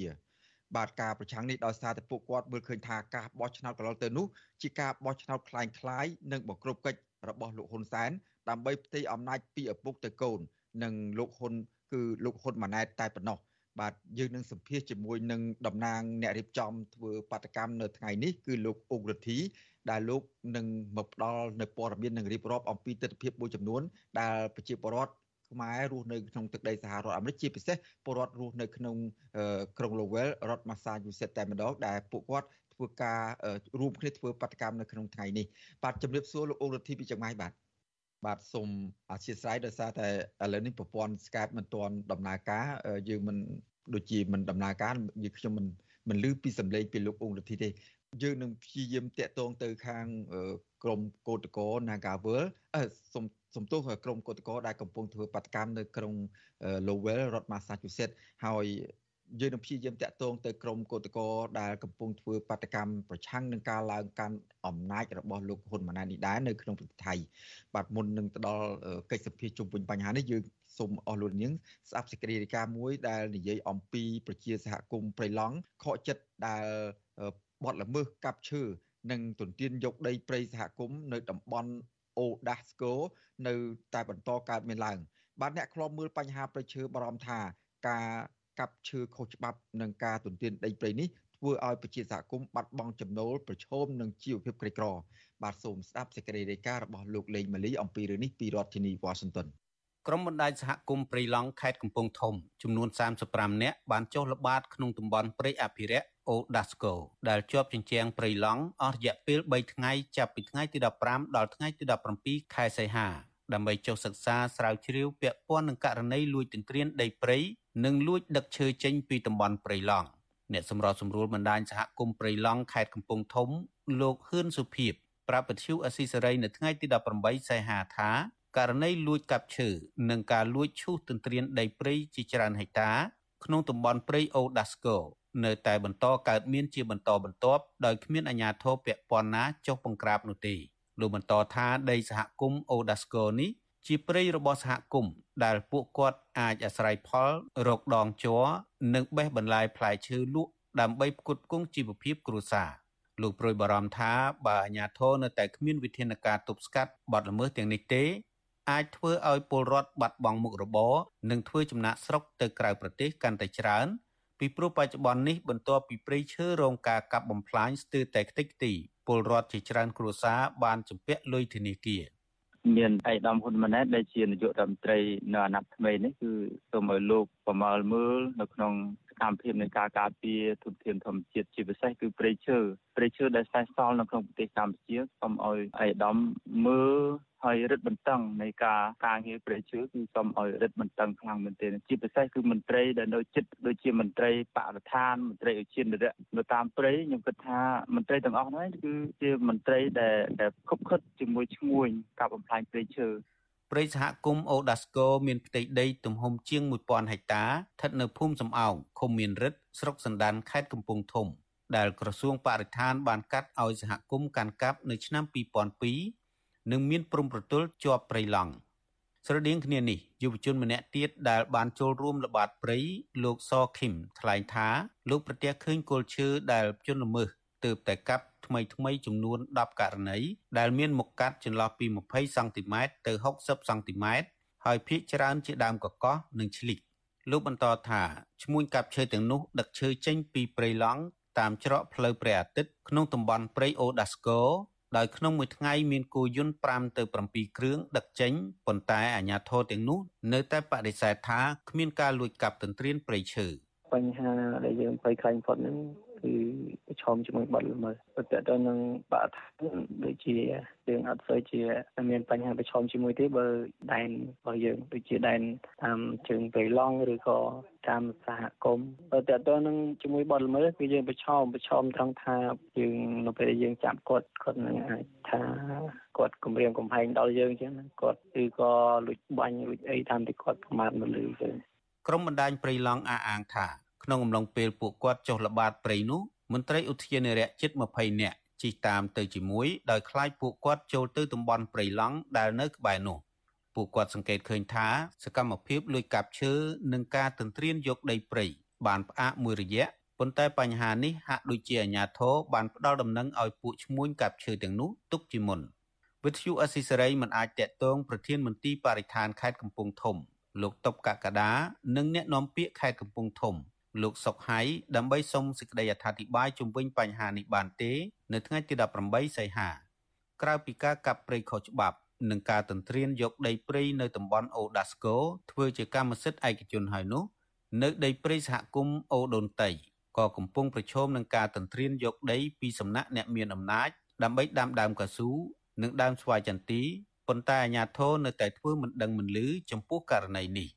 បាទការប្រឆាំងនេះដោយសារតែពួកគាត់មើលឃើញថាការបោះឆ្នោតកន្លងទៅនោះជាការបោះឆ្នោតคล้ายៗនិងបង្ក្រប់កិច្ចរបស់លោកហ៊ុនសែនដើម្បីផ្ទេរអំណាចពីឪពុកទៅកូននិងលោកហ៊ុនគឺលោកហ៊ុនម៉ាណែតតែប៉ុណ្ណោះបាទយើងនឹងសម្ភាសជាមួយនឹងតំណាងអ្នករៀបចំធ្វើបាតកម្មនៅថ្ងៃនេះគឺលោកអុករដ្ឋីដែលលោកនឹងមកផ្ដល់នៅព័ត៌មាននិងរៀបរាប់អំពីទស្សនវិជ្ជាមួយចំនួនដែលប្រជាពលរដ្ឋ ខ្មែររស់នៅក្នុងទឹកដីសហរដ្ឋអាមេរិកជាពិសេសពលរដ្ឋរស់នៅក្នុងក្រុង Lowell រដ្ឋ Massachusetts តែម្ដងដែលពួកគាត់ធ្វើការរួមគ្នាធ្វើបដកម្មនៅក្នុងថ្ងៃនេះបាទជំរាបសួរលោកអូរដ្ឋីពីចម្ងាយបាទបាទសូមអធិស្ឋានដោយសារតែឥឡូវនេះប្រព័ន្ធ Skype មិនទាន់ដំណើរការយើងមិនដូចជាមិនដំណើរការយើងខ្ញុំមិនមិនឮពីសម្លេងពីលោកអង្គរដ្ឋីទេ យើងនឹងព្យាយាមតាក់ទងទៅខាងក្រមកោតកោ Nagawal អឺសូមសំទោសក្រមកោតកោដែលកំពុងធ្វើបាតកម្មនៅក្រុង Lowell រដ្ឋ Massachusetts ហើយយើងនឹងព្យាយាមតាក់ទងទៅក្រមកោតកោដែលកំពុងធ្វើបាតកម្មប្រឆាំងនឹងការឡើងកាន់អំណាចរបស់លោកហ៊ុនម៉ាណែតនេះដែរនៅក្នុងប្រទេសថៃបាទមុននឹងទៅដល់កិច្ចសម្ភាសជុំវិញបញ្ហានេះយើងសូមអស់លោកនាងស្ដាប់សេចក្តីរាយការណ៍មួយដែលនិយាយអំពីប្រជាសហគមន៍ព្រៃឡង់ខកចិត្តដែល បទល្មើសកាប់ឈើនិងទន្ទានយកដីព្រៃសហគមន៍នៅតំបន់អូដាស់ស្គោនៅតែបន្តកើតមានឡើងបាទអ្នកខ្លោមមើលបញ្ហាប្រឈើបារម្ភថាការកាប់ឈើខុសច្បាប់និងការទន្ទានដីព្រៃនេះធ្វើឲ្យប្រជាសហគមន៍បាត់បង់ចំណូលប្រឈមនឹងជីវភាពក្រីក្រ បាទសូមស្ដាប់សេចក្តីរាយការណ៍របស់លោកលេងម៉ាលីអំពីរឿងនេះពីរដ្ឋធានី Washington ក្រុមបណ្ដាញសហគមន៍ព្រៃឡង់ខេត្តកំពង់ធំចំនួន35នាក់បានចុះល្បាតក្នុងតំបន់ព្រៃអភិរក្សអូដាស្កូដែលជាប់ជញ្ជាំងព្រៃឡង់អស់រយៈពេល3ថ្ងៃចាប់ពីថ្ងៃទី15ដល់ថ្ងៃទី17ខែសីហាដើម្បីចុះសិក្សាស្រាវជ្រាវពាក់ព័ន្ធនឹងករណីលួចទន្ទ្រានដីព្រៃនិងលួចដឹកឈើចេញពីតំបន់ព្រៃឡង់អ្នកសម្របសម្រួលបណ្ដាញសហគមន៍ព្រៃឡង់ខេត្តកំពង់ធំលោកហ៊ឿនសុភីបប្រាប់ពធ្យុអស៊ីសេរីនៅថ្ងៃទី18សីហាថា ករណីលួចកាប់ឈើនិងការលួចឈូសទន្ទ្រានដីព្រៃជាច្រើនហិកតា ក្នុងតំបន់ព្រៃអូដាស្កូនៅតែបន្តកើតមានជាបន្តបន្ទាប់ដោយគ្មានអាជ្ញាធរពាក់ព័ន្ធណាចុះបង្ក្រាបនោះទេលោកបន្តថាដីសហគមន៍អូដាស្កូនេះជាព្រៃរបស់សហគមន៍ដែលពួកគាត់អាចអាស្រ័យផលរកដងជ័រនិងបេះបន្លែផ្លែឈើលក់ដើម្បីផ្គត់ផ្គង់ជីវភាពគ្រួសារលោកប្រួយបារម្ភថាបើអាជ្ញាធរនៅតែគ្មានវិធានការទប់ស្កាត់បទល្មើសទាំងនេះទេ អាចធ្វើឲ្យពលរដ្ឋបាត់បង់មុខរបរនិងធ្វើចំណាក់ស្រុកទៅក្រៅប្រទេសកាន់តែច្រើនពីព្រោះបច្ចុប្បន្ននេះបន្ទាប់ពីព្រៃឈើរងការកាប់បំផ្លាញស្ទើរតែខ្ទេចខ្ទីពលរដ្ឋជាច្រើនគ្រួសារបានជំពាក់លុយធនាគារមានឯកឧត្តមហ៊ុនម៉ាណែតដែលជានាយករដ្ឋមន្ត្រីនៅអាណត្តិថ្មីនេះគឺសូមឲ្យលោកប្រមើលមើលនៅក្នុងស កម្មភាពនៃការការពារធនធានធម្មជាតិជាពិសេសគឺព្រៃឈើព្រៃឈើដែលសេសសល់នៅក្នុងប្រទេសកម្ពុជាសូមឲ្យឯកឧត្តមមើលហើយរឹតបន្តឹងនៃការការងារព្រៃឈើគឺសូមឲ្យរឹតបន្តឹងខ្លាំងមែនទែនជាពិសេសគឺមន្ត្រីដែលនៅចិត្តដូចជាមន្ត្រីបរិស្ថានមន្ត្រីឧទ្យានុរក្សនៅតាមព្រៃខ្ញុំគិតថាមន្ត្រីទាំងអស់ហ្នឹងគឺជាមន្ត្រីដែលដែលខុបខិតជាមួយឈ្មួញការបំផ្លាញព្រៃឈើ ព្រៃសហគមន៍អូដាស្កូមានផ្ទៃដីទំហំជាង1000ហិកតាស្ថិតនៅភូមិសំអោងឃុំមានរិទ្ធស្រុកសណ្ដានខេត្តកំពង់ធំ ដែលក្រសួងបរិស្ថានបានកាត់ឲ្យសហគមន៍កាន់កាប់នៅឆ្នាំ2002និងមានព្រំប្រទល់ជាប់ព្រៃឡង់ស្រដៀងគ្នានេះយុវជនម្នាក់ទៀតដែលបានចូលរួមល្បាតព្រៃលោកសខឹមថ្លែងថាលោកប្រទះឃើញគល់ឈើដែលជន់ល្មើស ទើបតែកាប់ថ្មីថ្មីចំនួន10ករណីដែលមានមុខកាត់ចន្លោះពី20សង់ទីម៉ែត្រទៅ60សង់ទីម៉ែត្រហើយភាគច្រើនជាដើមកកោះនិងឆ្លិកលោកបន្តថាឈ្មួញកាប់ឈើទាំងនោះដឹកឈើចេញពីព្រៃឡង់តាមច្រកផ្លូវព្រះអាទិត្យក្នុងតំបន់ព្រៃអូដាស្កូដោយក្នុងមួយថ្ងៃមានគោយន្ត5ទៅ7គ្រឿងដឹកចេញប៉ុន្តែអាជ្ញាធរទាំងនោះនៅតែបដិសេធថាគ្មានការលួចកាប់ទន្ទ្រានព្រៃឈើបញ្ហាដែលយើងភ័យខ្លាចបំផុតហ្នឹង គឺប្រឈមជាមួយបាត់ល្មើសទៅទៅនឹងបរិស្ថានដូចជាយើងអត់សូវជាមានបញ្ហាប្រឈមជាមួយទេបើដែនរបស់យើងដូចជាដែនតាមជើងព្រៃឡង់ឬក៏តាមសហគមន៍បើតើតើនឹងជាមួយបាត់ល្មើសគឺយើងប្រឈមប្រឈមត្រង់ថាយើងនៅពេលដែលយើងចាប់គាត់គាត់នឹងអាចថាគាត់គម្រាមកំហែងដល់យើងចឹងគាត់ឬក៏លួចបាញ់លួចអីតាមទីគាត់ប្រមាថមកលើចឹងក្រុមបណ្ដាញព្រៃឡង់អះអាងថា ក្នុងអំឡុងពេលពួកគាត់ចុះល្បាតព្រៃនោះមន្ត្រីឧទ្យានុរក្សជិត20នាក់ជិះតាមទៅជាមួយដោយខ្លាចពួកគាត់ចូលទៅតំបន់ព្រៃឡង់ដែលនៅក្បែរនោះពួកគាត់សង្កេតឃើញថាសកម្មភាពលួចកាប់ឈើនិងការទន្ទ្រានយកដីព្រៃបានផ្អាកមួយរយៈប៉ុន្តែបញ្ហានេះហាក់ដូចជាអាជ្ញាធរបានផ្ដល់ដំណឹងឲ្យពួកឈ្មួញកាប់ឈើទាំងនោះទុកជាមុនវិទ្យុអស៊ីសេរីមិនអាចតាក់ទងប្រធានមន្ទីរបរិស្ថានខេត្តកំពង់ធំលោកតុបកកដានិងអ្នកនាំពាក្យខេត្តកំពង់ធំ លោកសុកហៃដើម្បីសុំសេចក្តីអធិប្បាយជុំវិញបញ្ហានេះបានទេ នៅថ្ងៃទី18សីហាក្រៅពីការកាប់ព្រៃខុសច្បាប់និងការទន្ទ្រានយកដីព្រៃនៅតំបន់អូដាស្កូធ្វើជាកម្មសិទ្ធិឯកជនហើយនោះ នៅដីព្រៃសហគមន៍អូដូនតៃក៏កំពុងប្រឈមនឹងការទន្ទ្រានយកដីពីសំណាក់អ្នកមានអំណាចដើម្បីដាំដើមកៅស៊ូនិងដើមស្វាយចន្ទីប៉ុន្តែអាជ្ញាធរនៅតែធ្វើមិនដឹងមិនឮចំពោះករណីនេះ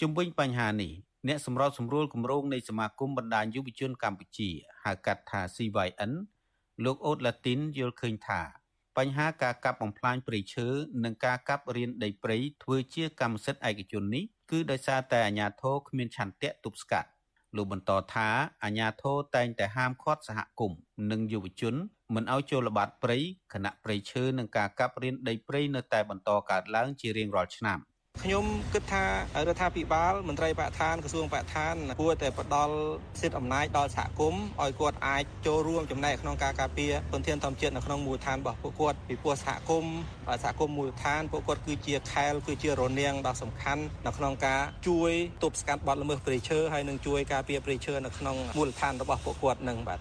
ជំវិញបញ្ហានេះ អ្នកសម្របសម្រួលគម្រោងនៃសមាគមបណ្ដាញយុវជនកម្ពុជាហៅកាត់ថា CYN លោកអូតឡាទីនយល់ឃើញថា បញ្ហាការកាប់បំផ្លាញព្រៃឈើនិងការកាប់រានដីព្រៃធ្វើជាកម្មសិទ្ធិឯកជននេះគឺដោយសារតែអាជ្ញាធរគ្មានឆន្ទៈទប់ស្កាត់លោកបន្តថាអាជ្ញាធរតែងតែហាមឃាត់សហគមន៍និងយុវជនមិនឲ្យចូលល្បាតព្រៃខណៈព្រៃឈើនិងការកាប់រានដីព្រៃនៅតែបន្តកើតឡើងជារៀងរាល់ឆ្នាំ ខ្ញុំគិតថារដ្ឋាភិបាលមន្ត្រីបរិស្ថានក្រសួងបរិស្ថានគួរតែផ្ដល់សិទ្ធិអំណាចដល់សហគមន៍ឲ្យគាត់អាចចូលរួមចំណែកក្នុងការការពារធនធានធម្មជាតិនៅក្នុងមូលដ្ឋានរបស់ពួកគាត់ពីព្រោះសហគមន៍សហគមន៍មូលដ្ឋានពួកគាត់គឺជាខែលគឺជារនាំងដ៏សំខាន់នៅក្នុងការជួយទប់ស្កាត់បទល្មើសព្រៃឈើហើយនឹងជួយការពារព្រៃឈើនៅក្នុងមូលដ្ឋានរបស់ពួកគាត់នឹងបាទ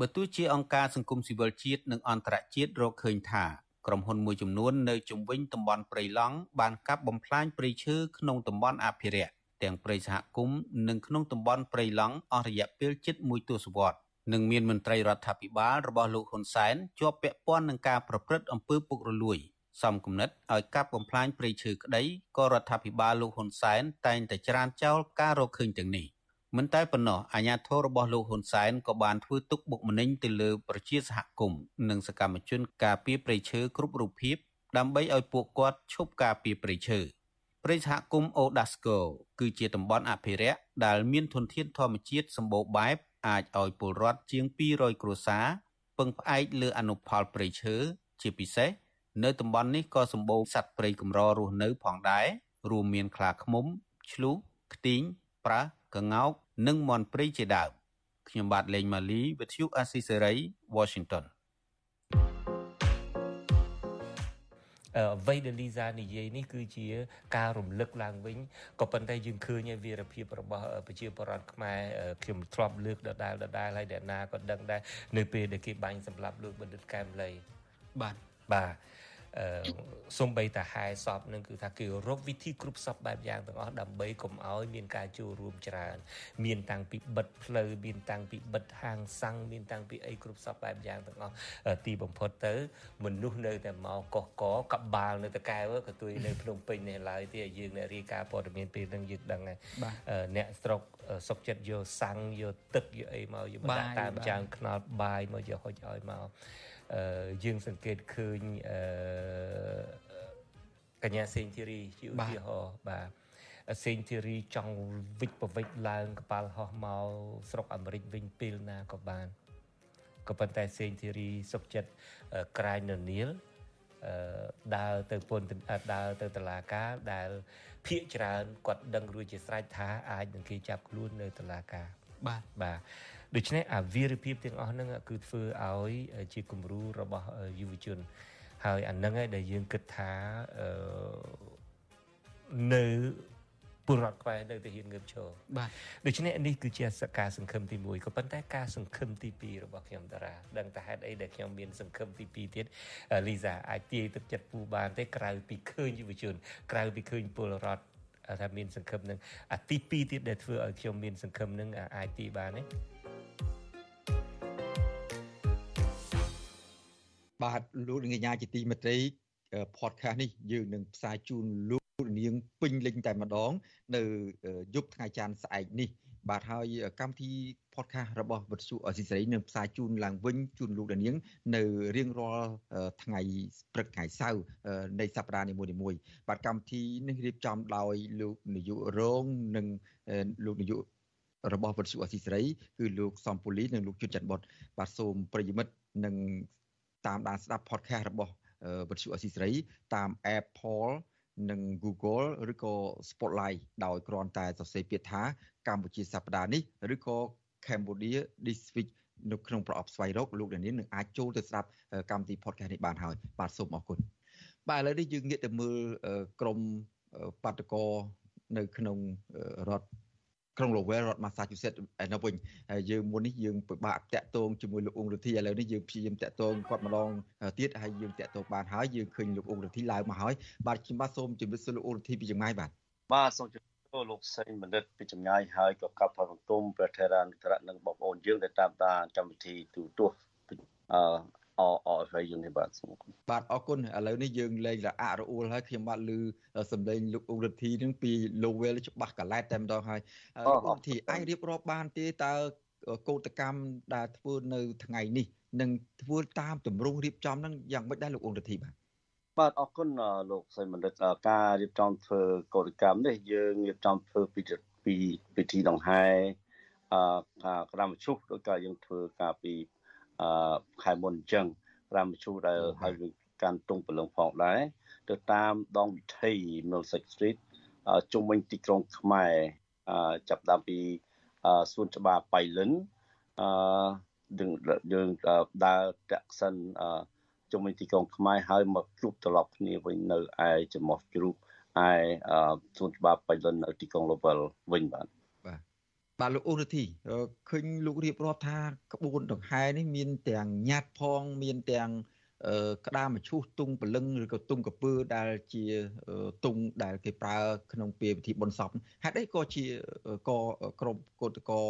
បើទោះជាអង្គការសង្គមស៊ីវិលជាតិនិងអន្តរជាតិរកឃើញថា ក្រុមហ៊ុនមួយចំនួននៅជុំវិញតំបន់ព្រៃឡង់បានកាប់បំផ្លាញព្រៃឈើក្នុងតំបន់អភិរក្សទាំងព្រៃសហគមន៍និងក្នុងតំបន់ព្រៃឡង់អស់រយៈពេលជិត1ទសវត្សរ៍និងមានមន្ត្រីរដ្ឋាភិបាលរបស់លោកហ៊ុនសែនជាប់ពាក់ព័ន្ធនឹងការប្រព្រឹត្តអំពើពុករលួយសំគំនិតឲ្យកាប់បំផ្លាញព្រៃឈើក្តីក៏រដ្ឋាភិបាលលោកហ៊ុនសែនតែងតែច្រានចោលការរកឃើញទាំងនេះ មិនតែប៉ុណ្ណោះអាជ្ញាធររបស់លោកហ៊ុនសែនក៏បានធ្វើទុកបុកម្នេញទៅលើប្រជាសហគមន៍និងសកម្មជនការពារព្រៃឈើគ្រប់រូបភាពដើម្បីឲ្យពួកគាត់ឈប់ការពារព្រៃឈើព្រៃសហគមន៍អូដាស្កូគឺជាតំបន់អភិរក្សដែលមានធនធានធម្មជាតិសម្បូរបែបអាចឲ្យពលរដ្ឋជាង200គ្រួសារពឹងផ្អែកលើអនុផលព្រៃឈើជាពិសេសនៅតំបន់នេះក៏សម្បូរសត្វព្រៃកម្ររស់នៅផងដែររួមមានខ្លាឃ្មុំ ឆ្លុះខ្ទីងប្រើក្ងោក និងមាន់ព្រៃជាដើមខ្ញុំបាទលេងម៉ាលីវិទ្យុអាស៊ីសេរី Washington អ្វីដែលលីសានិយាយនេះគឺជាការរំលឹកឡើងវិញក៏ប៉ុន្តែយើងឃើញហើយវីរភាពរបស់ប្រជាពលរដ្ឋខ្មែរខ្ញុំធ្លាប់លើកដដែលដដែលហើយដែលណាក៏ដឹងដែរនៅពេលដែលគេបាញ់សម្លាប់លោកបណ្ឌិតកែមលីបាទបាទ សំបីតាហែសពនឹងគឺថាគេរកវិធីគ្រប់សពបែបយ៉ាងទាំងអស់ដើម្បីកុំឲ្យមានការចូលរួមច្រើន មានតាំងពីបិទផ្លូវមានតាំងពីបិទហាងសាំងមានតាំងពីអីគ្រប់សពបែបយ៉ាងទាំងអស់ទីបំផុតទៅ មនុស្សនៅតែមកកកកកបាលនៅតកែវក៏ទួយនៅភ្នំពេញនេះឡើយទីយើងអ្នករាយការណ៍ព័ត៌មានពេលហ្នឹងយើងដឹងហើយអ្នកស្រុកសុកចិត្តយកសាំងយកទឹកយកអីមកយកមកដាក់តាមចានខ្នល់បាយមកយកហុចឲ្យមក យើងសង្កេតឃើញកញ្ញាសេងធីរីជាឧទាហរណ៍បាទសេងធីរីចង់វិចប្រវិចឡើងកប៉ាល់ហោះមកស្រុកអាមេរិកវិញពេលណាក៏បានក៏ប៉ុន្តែសេងធីរីសុកចិត្តក្រាញននៀលដើរទៅពន្ធដើរទៅតឡាការដែលភៀកច្រើនគាត់ដឹងរួចជាស្រេចថាអាចនឹងគេចាប់ខ្លួននៅតឡាការបាទបាទ ដូច្នេះអាវីរភាពទាំងអស់ហ្នឹងគឺធ្វើឲ្យជាគំរូរបស់យុវជន ហើយអាហ្នឹងឯងដែលយើងគិតថានៅពលរដ្ឋខ្មែរនៅតែហ៊ានងើបឈរបាទដូច្នេះនេះគឺជាសការសង្ឃឹមទី1ក៏ប៉ុន្តែការសង្ឃឹមទី2របស់ខ្ញុំតារាដឹងតែហេតុអីដែលខ្ញុំមានសង្ឃឹមទី2ទៀតលីសាអាចទាយទឹកចិត្តពូបានទេក្រៅពីឃើញយុវជន ក្រៅពីឃើញពលរដ្ឋថាមានសង្ឃឹមនឹងអាទី2ទៀតដែលធ្វើឲ្យខ្ញុំមានសង្ឃឹមនឹងអាចទីបានទេ បាទលោកនាងជាទីមេត្រី podcast នេះយើងនឹងផ្សាយជូនលោកនាងពេញលេញតែម្ដង នៅយប់ថ្ងៃច័ន្ទស្អែកនេះ បាទហើយកម្មវិធី podcast របស់វិទ្យុអស៊ីសេរីនឹងផ្សាយជូនឡើងវិញជូនលោកនាង នៅរៀងរាល់ថ្ងៃព្រឹកថ្ងៃសៅរ៍នៃសប្តាហ៍នីមួយៗបាទកម្មវិធីនេះរៀបចំដោយលោកនាយករងនិងលោកនាយករបស់វិទ្យុអស៊ីសេរីគឺលោកសំពូលីនិងលោកជុនច័ន្ទបុតបាទសូមប្រិយមិត្តនិង តាមដានស្ដាប់ podcast របស់វិទ្យុអស៊ីសេរីតាម Apple និង Google ឬក៏ Spotlight ដោយគ្រាន់តែសរសេរពាក្យថាកម្ពុជាសប្តាហ៍នេះឬក៏ Cambodia This Week នៅក្នុងប្រអប់ស្វ័យរកលោកដានីនឹងអាចចូលទៅស្ដាប់កម្មវិធី podcast នេះបានហើយបាទសូមអរគុណបាទឥឡូវនេះយើងងាកទៅមើលក្រមបាតកោនៅក្នុងរដ្ឋ ក្រុង Lowell រដ្ឋ Massachusetts នៅវិញហើយយើងមុននេះយើងពិបាកតាក់ទងជាមួយលោកអ៊ុងរទ្ធីឥឡូវនេះយើងព្យាយាមតាក់ទងគាត់ម្ដងទៀតហើយយើងតាក់ទងបានហើយយើងឃើញលោកអ៊ុងរទ្ធីឡើងមកហើយបាទខ្ញុំបាទសូមជម្រាបសួរលោកអ៊ុងរទ្ធីពីចម្ងាយបាទបាទសូមជម្រាបសួរលោកសេងបណ្ឌិតពីចម្ងាយហើយក៏កាប់ផលបង្គំព្រះថេរានុត្រៈនិងបងប្អូនយើងដែលតាមដានកម្មវិធីទូទស្សន៍អឺ អអហើយយើងនេះបាទសូមបាទអរគុណឥឡូវនេះយើងលែងរអាក់រអួលហើយខ្ញុំបាទឮសំឡេងលោកអ៊ុរិទ្ធីនឹងពី Lowell ច្បាស់កឡែតតែម្ដងហើយលោកអ៊ុរិទ្ធីអាចរៀបរាប់បានទេតើកោតកម្មដែលធ្វើនៅថ្ងៃនេះនឹងធ្វើតាមទម្រង់រៀបចំនឹងយ៉ាងម៉េចដែរលោកអ៊ុរិទ្ធីបាទបាទអរគុណលោកសីមណ្ឌិតការរៀបចំធ្វើកោតកម្មនេះយើងរៀបចំធ្វើពីពីពិធីដង្ហែអឺក្រាមជុះដោយការយើងធ្វើការពី អឺខែមុនអញ្ចឹងប្រាំមជូដែលហើយកាន់ទងពលឹងផងដែរទៅតាមដងវិថី Millsix Street ជុំវិញទីក្រុងខ្មែរចាប់ដើមពីសួនច្បារបៃលិនអឺយើងយើងដើរតាក់សិនជុំវិញទីក្រុងខ្មែរហើយមកជួបត្រឡប់គ្នាវិញនៅឯចំោះជ្រូកឯសួនច្បារបៃលិននៅទីក្រុង Lowell វិញបាទ បាទលោកអូនធីឃើញលោករៀបរាប់ថាក្បួនដង្ហែនេះមានទាំងញាត់ផងមានទាំងក្តាមមឈូសទុងព្រលឹងឬក៏ទុងកពើដែលជាទុងដែលគេប្រើក្នុងពេលពិធីបុណ្យសពហេតុអីក៏ជាក៏ក្រុមកោតកោ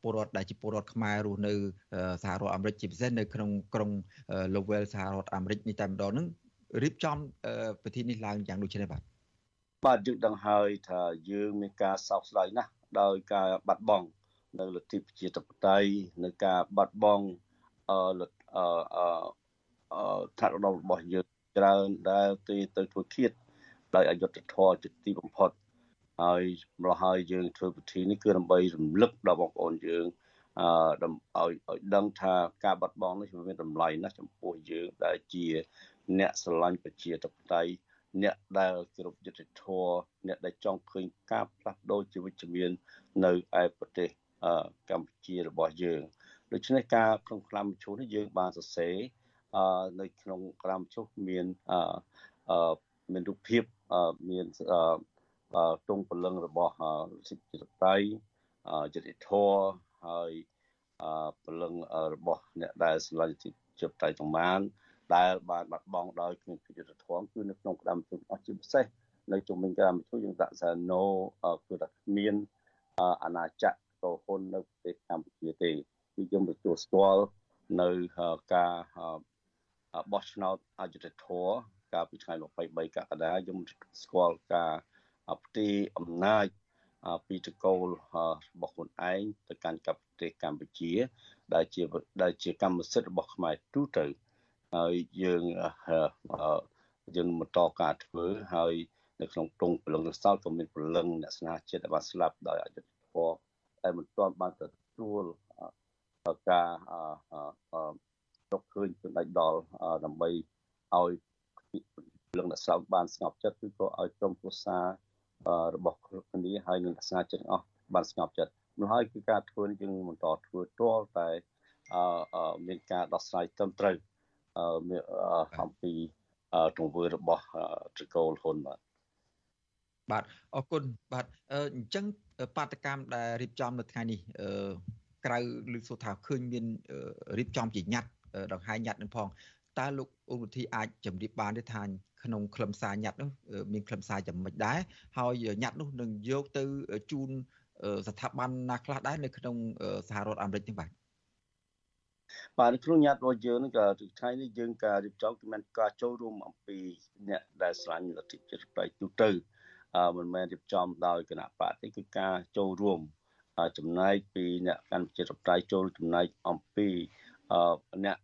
ពលរដ្ឋដែលជាពលរដ្ឋខ្មែររស់នៅសហរដ្ឋអាមេរិកជាពិសេសនៅក្នុងក្រុង Lowell សហរដ្ឋអាមេរិកនេះតែម្ដងហ្នឹងរៀបចំពិធីនេះឡើងយ៉ាងដូចនេះបាទបាទយើងដឹងហើយថាយើងមានការសោកស្ដាយណាស់ ដោយការបាត់បង់នៅលទ្ធិប្រជាធិបតេយ្យនៅការបាត់បង់អឺអឺអឺថារដំរបស់យើងច្រើនដែលទីទៅធ្វើឃាតដោយអយុត្តិធម៌ជាទីបំផុតហើយម្ល៉េះហើយយើងធ្វើពិធីនេះគឺដើម្បីរំលឹកដល់បងប្អូនយើងអឺឲ្យឲ្យដឹងថាការបាត់បង់នេះវាមានតម្លៃណាស់ចំពោះយើងដែលជា អ្នកស្រឡាញ់ប្រជាធិបតេយ្យ អ្នកដែលគោរពយុត្តិធម៌អ្នកដែលចង់ឃើញការផ្លាស់ប្ដូរជីវិតជំនាញនៅឯប្រទេសកម្ពុជារបស់យើងដូច្នេះការក្នុងក្លាមជុះនេះយើងបានសរសេរនៅក្នុងក្រាមជុះមានមានរូបភាពមានទងពលឹងរបស់សិទ្ធិតៃយុតិធរហើយពលឹងរបស់អ្នកដែលស្រឡាញ់សិទ្ធិតៃទាំងបាន ដែលបានបាត់បង់ដោយគ្មានយុត្តិធម៌គឺនៅក្នុងក្តាមជុំអស់ជាពិសេសនៅជុំវិញក្តាមជុំយើងដាក់សារណូគឺថាគ្មានអាណាចក្រតហ៊ុននៅប្រទេសកម្ពុជាទេគឺយើងទទួលស្គាល់នៅការបោះឆ្នោតអយុធធរកាលពីថ្ងៃ23កក្កដាយើងស្គាល់ការផ្ទេរអំណាចពីតកូលរបស់ខ្លួនឯងទៅកាន់កប្រទេសកម្ពុជា ដែលជាដែលជាកម្មសិទ្ធិរបស់ខ្មែរទូទៅ ហើយយើងយើងបន្តការធ្វើហើយនៅក្នុងទងព្រលឹងសោតក៏មានព្រលឹងអ្នកស្នាជាតិដែលបានស្លាប់ដោយអយុត្តិធម៌តែមិនទាន់បានទទួលការទុកឃើញចំណុចដល់ដើម្បីឲ្យព្រលឹងអ្នកស្លាប់បានស្ងប់ចិត្តឬក៏ឲ្យក្រុមគ្រួសាររបស់គ្នាហើយនឹងអ្នកស្នាជាតិអស់បានស្ងប់ចិត្តនោះហើយគឺការធ្វើនេះយើងបន្តធ្វើទាល់តែមានការដោះស្រាយត្រឹមត្រូវ អំពីទង្វើរបស់ត្រកូលហ៊ុនបាទបាទអរគុណបាទអញ្ចឹងបាតកម្មដែលរៀបចំនៅថ្ងៃនេះក្រៅឬសូថាឃើញមានរៀបចំជាញត្តិដង្ហែញត្តិនឹងផងតើលោកឧបធីអាចជម្រាបបានទេថាក្នុងខ្លឹមសារញត្តិនោះមានខ្លឹមសារយ៉ាងម៉េចដែរហើយញត្តិនោះនឹងយកទៅជូនស្ថាប័នណាខ្លះដែរនៅក្នុងសហរដ្ឋអាមេរិកនេះបាទ បាទក្នុងញត្តិរបស់យើងនឹងក៏ថ្ងៃនេះយើងការរៀបចំគឺមានការចូលរួមអំពីអ្នកដែលស្លាញ់លទ្ធិជាតិប្រៃទូទៅអឺមិនមែនរៀបចំដោយគណៈបកទេគឺការចូលរួមចំណែកពីអ្នកកាន់ជាតិប្រៃចូលចំណែកអំពីអឺអ្នក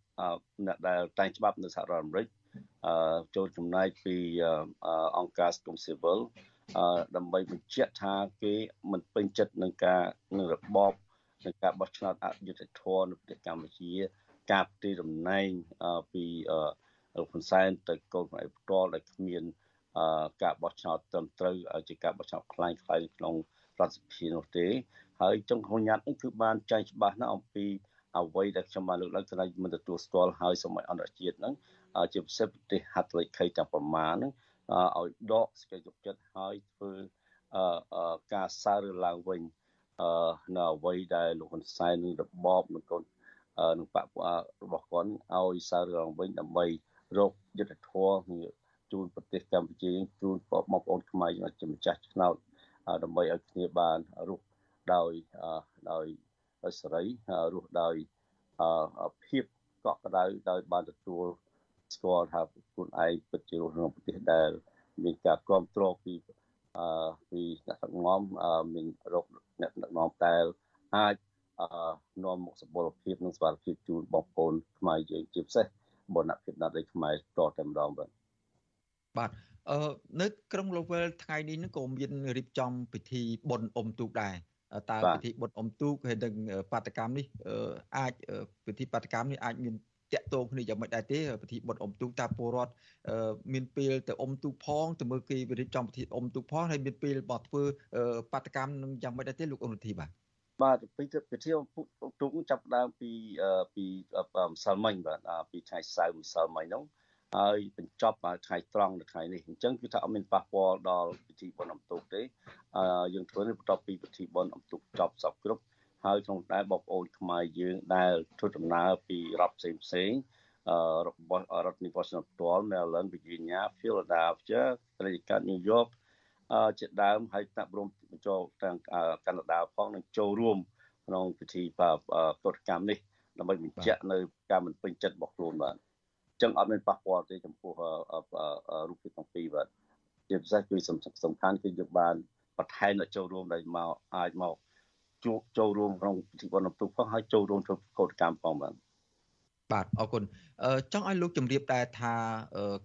អ្នកដែលតែងច្បាប់នៅសហរដ្ឋអាមេរិកអឺចូលចំណែកពីអង្គការសង្គមស៊ីវិលអឺដើម្បីបញ្ជាក់ថាគេមិនពេញចិត្តនឹងការនឹងរបប នៃការបោះឆ្នោតអយុត្តិធម៌នៅប្រទេសកម្ពុជា ការផ្ទេរតំណែងពីលោកហ៊ុនសែនទៅកូនផ្នែកផ្ទាល់ដែលគ្មានការបោះឆ្នោតត្រឹមត្រូវជាការបោះឆ្នោតខ្លាំងខ្លាយក្នុងរដ្ឋសភានោះទេ ហើយចុងក្នុងញត្តិនេះគឺបានចែងច្បាស់ណាស់អំពីអ្វីដែលខ្ញុំបានលើកឡើងគឺមិនទទួលស្គាល់ហើយសម័យអន្តរជាតិហ្នឹងជាពិសេសប្រទេសហត្ថលេខីទាំងប្រមាណហ្នឹងឲ្យដកសេចក្តីយកចិត្តហើយធ្វើការសើរឡើងវិញ នៅអ្វីដែលលោកហ៊ុនសែននឹងរបបនឹងកូននឹងបពរបស់គាត់ឲ្យសើឡើងវិញដើម្បីរកយុទ្ធធម៌ជូនប្រទេសកម្ពុជាជូនបងប្អូនខ្មែរយើងជាម្ចាស់ឆ្នោតដើម្បីឲ្យគ្នាបានរស់ដោយដោយដោយសេរីរស់ដោយភាពកក់ក្ដៅដោយបានទទួលស្គាល់ថាខ្លួនឯងពិតជារស់ក្នុងប្រទេសដែលមានការគ្រប់គ្រងពីអឺពីអ្នកដឹកនាំមានរក អ្នកដឹកនាំដែលអាចនាំមកសុពលភាពនិងសុវត្ថិភាពជូនបងប្អូនខ្មែរយើងជាពិសេសបណ្ឌភាពណាត់នៃខ្មែរតតែម្ដងបាទបាទអឺនៅក្រុង Lowell ថ្ងៃនេះក៏មានរៀបចំពិធីបុណ្យអុំទូកដែរតើពិធីបុណ្យអុំទូកហើយនឹងបាតកម្មនេះអាចពិធីបាតកម្មនេះអាចមាន តាក់ទងគ្នាយ៉ាងម៉េចដែរទេពិធីបុណ្យអុំទូកតាពលរដ្ឋមានពេលទៅអុំទូកផងទៅមើលគេរៀបចំពិធីអុំទូកផងហើយមានពេលមកធ្វើបាតកម្មនឹងយ៉ាងម៉េចដែរទេលោកអនុធីបាទបាទពីពិធីអុំទូកចាប់ដើមពីពីម្សិលមិញបាទពីថ្ងៃសៅរ៍ម្សិលមិញហ្នឹងហើយបញ្ចប់ថ្ងៃត្រង់នៅថ្ងៃនេះអញ្ចឹងគឺថាអត់មានប៉ះពាល់ដល់ពិធីបុណ្យអុំទូកទេយើងធ្វើនេះបន្ទាប់ពីពិធីបុណ្យអុំទូកចប់សពគ្រប់ ហើយក្នុងដែរបងប្អូនខ្មែរយើងដែលធ្វើដំណើរពីរដ្ឋផ្សេងផ្សេងរបស់រដ្ឋនីវ៉ាស៊ីនតោន Maryland Virginia Philadelphia រាជការ New York ជាដើមហើយតាប់រួមចូលទាំងកាណាដាផងនឹងចូលរួមក្នុងពិធីកតកម្មនេះដើម្បីបញ្ជាក់នៅការមិនពេញចិត្តរបស់ខ្លួនបាទអញ្ចឹងអត់មានប៉ះពាល់ទេចំពោះរូបភាពទាំងពីរបាទជាពិសេសគឺសំខាន់គឺយើងបានបន្ថែមដល់ចូលរួមដែលមកអាចមក ជួបចូលរួមក្នុងពិធីបុណ្យទុកផងហើយចូលរួមធ្វើកោតកម្មផងបាទបាទអរគុណចង់ឲ្យលោកជម្រាបដែរថា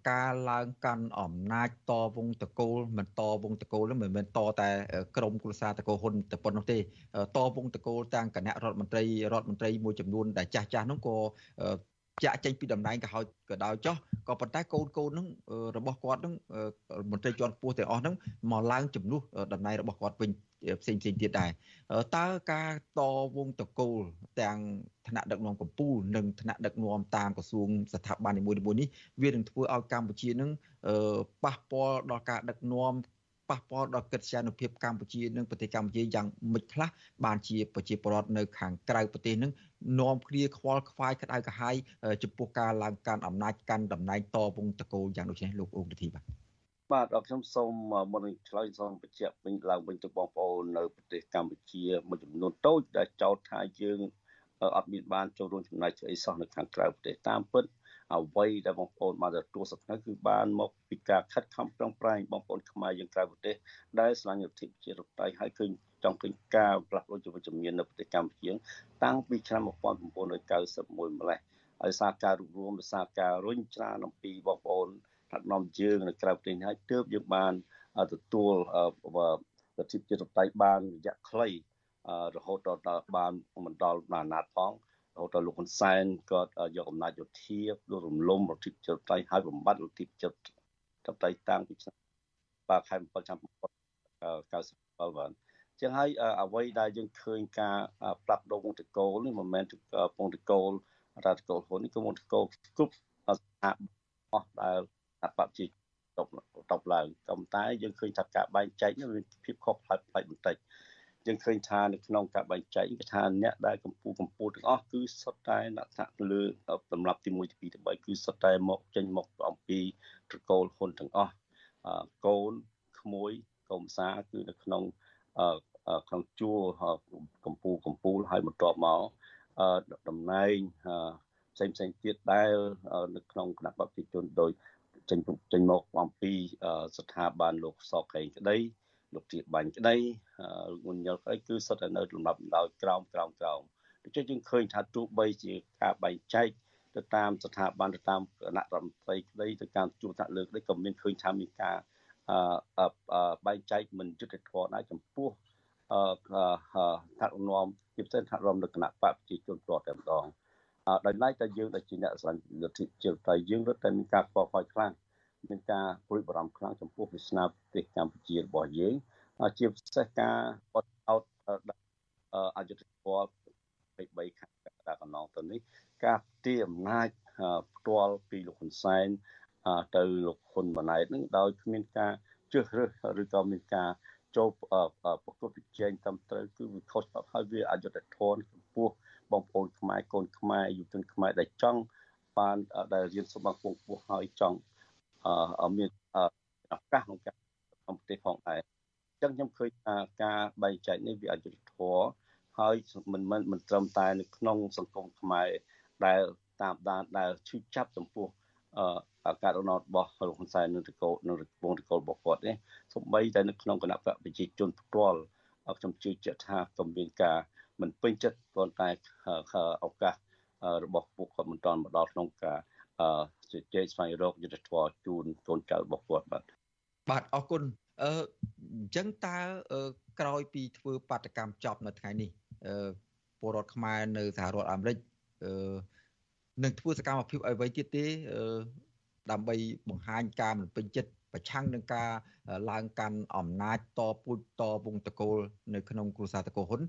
ការឡើងកាន់អំណាចតវងតកូលមិនតវងតកូលនោះមិនមែនតតែក្រមគ្រួសារតកូលហ៊ុនតែប៉ុណ្ណោះទេតវងតកូលទាំងគណៈរដ្ឋមន្ត្រីរដ្ឋមន្ត្រីមួយចំនួនដែលចាស់ចាស់នោះក៏ចាក់ចេញពីតំណែងក៏ហើយក៏ដោយចោះក៏ប៉ុន្តែកូនកូននឹងរបស់គាត់នឹងមន្ត្រីជាន់ខ្ពស់ទាំងអស់ហ្នឹងមកឡើងជំនួសតំណែងរបស់គាត់វិញ ផ្សេងផ្សេងទៀតដែរតើការតវងតកូលទាំងថ្នាក់ដឹកនាំកម្ពុជានិងថ្នាក់ដឹកនាំតាមក្រសួងស្ថាប័ននីមួយៗនេះវានឹងធ្វើឲ្យកម្ពុជានឹងប៉ះពាល់ដល់ការដឹកនាំប៉ះពាល់ដល់កិត្តិយសភាពកម្ពុជានិងប្រទេសកម្ពុជាយ៉ាងមិនខ្លះបានជាប្រជាពលរដ្ឋនៅខាងក្រៅប្រទេសនឹងនាំគ្នាខ្វល់ខ្វាយក្តៅក្រហាយចំពោះការឡើងកាន់អំណាចកាន់តំណែងតវងតកូលយ៉ាងដូចនេះលោកអូនធីបាទ បាទអរខ្ញុំសូមមុននឹងឆ្លើយសូមបញ្ជាក់វិញឡើងវិញទៅបងប្អូននៅប្រទេសកម្ពុជាមួយចំនួនតូចដែលចោទថាយើងអត់មានបានចូលរួមចំណែកស្អីសោះនៅខាងក្រៅប្រទេសតាមពិតអ្វីដែលបងប្អូនបានទទួលសកម្មគឺបានមកពីការខិតខំប្រឹងប្រែងបងប្អូនខ្មែរយើងក្រៅប្រទេសដែលស្រឡាញ់លទ្ធិប្រជាធិបតេយ្យហើយឃើញចង់ឃើញការផ្លាស់ប្ដូរជីវវិជ្ជានៅប្រទេសកម្ពុជាតាំងពីឆ្នាំ1991ម្លេះហើយសារការរួបរวมដោយសារការរុញច្រានអំពីបងប្អូន ថ្នាក់នាំយើងនៅក្រៅប្រទេសនេះហើយទើបយើងបានទទួលលទ្ធិប្រជាធិបតេយ្យបានរយៈខ្លីរហូតដល់បានមិនដល់បានណាត់ផងរហូតដល់លោកហ៊ុនសែនក៏យកអំណាចយោធាដួលរំលំលទ្ធិប្រជាធិបតេយ្យហើយបំបត្តិលទ្ធិប្រជាធិបតេយ្យតាំងពីឆ្នាំបាទខែ7ឆ្នាំ1997បាទចឹងហើយអ្វីដែលយើងឃើញការផ្លាស់ប្ដូរវងតកូលនេះមិនមែនពងតកូលរដ្ឋកូលហ៊ុននេះគឺវងតកូលគ្រប់ស្ថាប័នអស់ដែល អបជាតបតបឡើងក៏ប៉ុន្តែយើងឃើញថាការបែងចែកនេះមានភាពខុសប្លែកប្លែកបន្តិចយើងឃើញថានៅក្នុងការបែងចែកគឺថាអ្នកដែលកម្ពុជាកម្ពុជាទាំងអស់គឺសុទ្ធតែអ្នកថាលើសម្រាប់ទី1ទី2ទី3គឺសុទ្ធតែមកចេញមកអំពីត្រកូលហ៊ុនទាំងអស់កូនក្មួយកុំសាគឺនៅក្នុងក្នុងជួរកម្ពុជាកម្ពុជាហើយបន្ទាប់មកតំណែងផ្សេងផ្សេងទៀតដែលនៅក្នុងគណៈបព្វជិជនដោយ ចេញចេញមកអំពីស្ថាប័នលោកសកេងក្តីលោកជាបាញ់ក្តីលោកមុនញលក្តីគឺសុទ្ធតែនៅលំដាប់ដោយក្រោមក្រោមក្រោមដូច្នេះយើងឃើញថាទោះបីជាការបែងចែកទៅតាមស្ថាប័នទៅតាមគណៈរដ្ឋមន្ត្រីក្តីទៅតាមជួបថ្នាក់លើក្តីក៏មានឃើញថាមានការអឺបែងចែកមិនយុត្តិធម៌ដែរចំពោះអឺថ្នាក់នាំជាពិសេសថ្នាក់នាំនៅគណៈបកប្រជាជនប្រតតែម្ដង ដោយឡែកតែយើងដែលជាអ្នកស្រឡាញ់លទ្ធិជាតែយើងរត់តែមានការខ្វល់ខ្វាយខ្លាំងមានការព្រួយបារម្ភខ្លាំងចំពោះវាសនាប្រទេសកម្ពុជារបស់យើងជាពិសេសការបត់អោតអយុធធម៌23ខែកក្កដាកន្លងទៅនេះការទាអំណាចផ្ទាល់ពីលោកហ៊ុនសែនទៅលោកហ៊ុនម៉ាណែតនឹងដោយគ្មានការជឿរើសឬក៏មានការចូលប្រកួតប្រជែងតាមត្រូវគឺវាខុសច្បាប់ហើយវាអយុត្តិធម៌ចំពោះ បងប្អូនខ្មែរកូនខ្មែរយុវជនខ្មែរដែលចង់បានដែលរៀនសូត្របានពងពោះហើយចង់អឺមានឱកាសក្នុងការក្នុងប្រទេសផងដែរអញ្ចឹងខ្ញុំឃើញថាការបែងចែកនេះវាអយុត្តិធម៌ហើយមិនមិនមិនត្រឹមតែនៅក្នុងសង្គមខ្មែរដែលតាមដានដែលឈឺចាប់ចំពោះអឺការរណតរបស់លោកហ៊ុនសែននៅតកោនៅវងតកោរបស់គាត់នេះសូម្បីតែនៅក្នុងគណៈបកប្រជាជនផ្ទាល់ខ្ញុំជឿជាក់ថាក៏មានការ មិនពេញចិត្តប៉ុន្តែឱកាសរបស់ពួកគាត់មិនទាន់មកដល់ក្នុងការជជែកស្វែងរកយុទ្ធធម៌ជូនកូនចៅរបស់គាត់បាទបាទអរគុណអឺអញ្ចឹងតើក្រោយពីធ្វើបាតកម្មចប់នៅថ្ងៃនេះអឺពលរដ្ឋខ្មែរនៅសហរដ្ឋអាមេរិកអឺនឹងធ្វើសកម្មភាពអ្វីទៀតទេអឺដើម្បីបង្ហាញការមិនពេញចិត្ត ប្រឆាំងនឹងការឡើងកាន់អំណាចតពូជតវងតកូលនៅក្នុងគ្រួសារតកូលហ៊ុន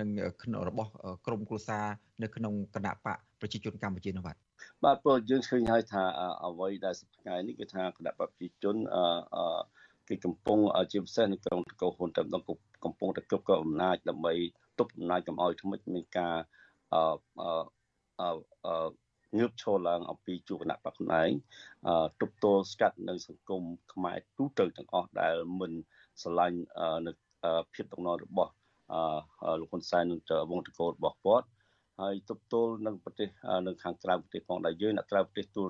និងក្នុងរបស់ក្រមគ្រួសារនៅក្នុងគណៈបកប្រជាជនកម្ពុជានោះបាទបាទព្រោះយើងឃើញហើយថាអ្វីដែលសប្តាហ៍នេះគឺថាគណៈបកប្រជាជនអឺគេកំពុងជាពិសេសនៅក្នុងតកូលហ៊ុនតែម្ដងកំពុងតែគ្រប់គ្រងអំណាចដើម្បីទប់អំណាចកុំឲ្យថ្មិចមានការអឺអឺ ងើបឈរឡើងអំពីជួបគណៈបកខ្លួនឯងទប់ទល់ស្កាត់នៅសង្គមខ្មែរទូទៅទាំងអស់ដែលមិនស្រឡាញ់នៅភាពតំណរបស់លោកហ៊ុនសែននិងវងតកោរបស់គាត់ហើយទប់ទល់នឹងប្រទេសនៅខាងក្រៅប្រទេសផងដែលយើងអ្នកក្រៅប្រទេសទូ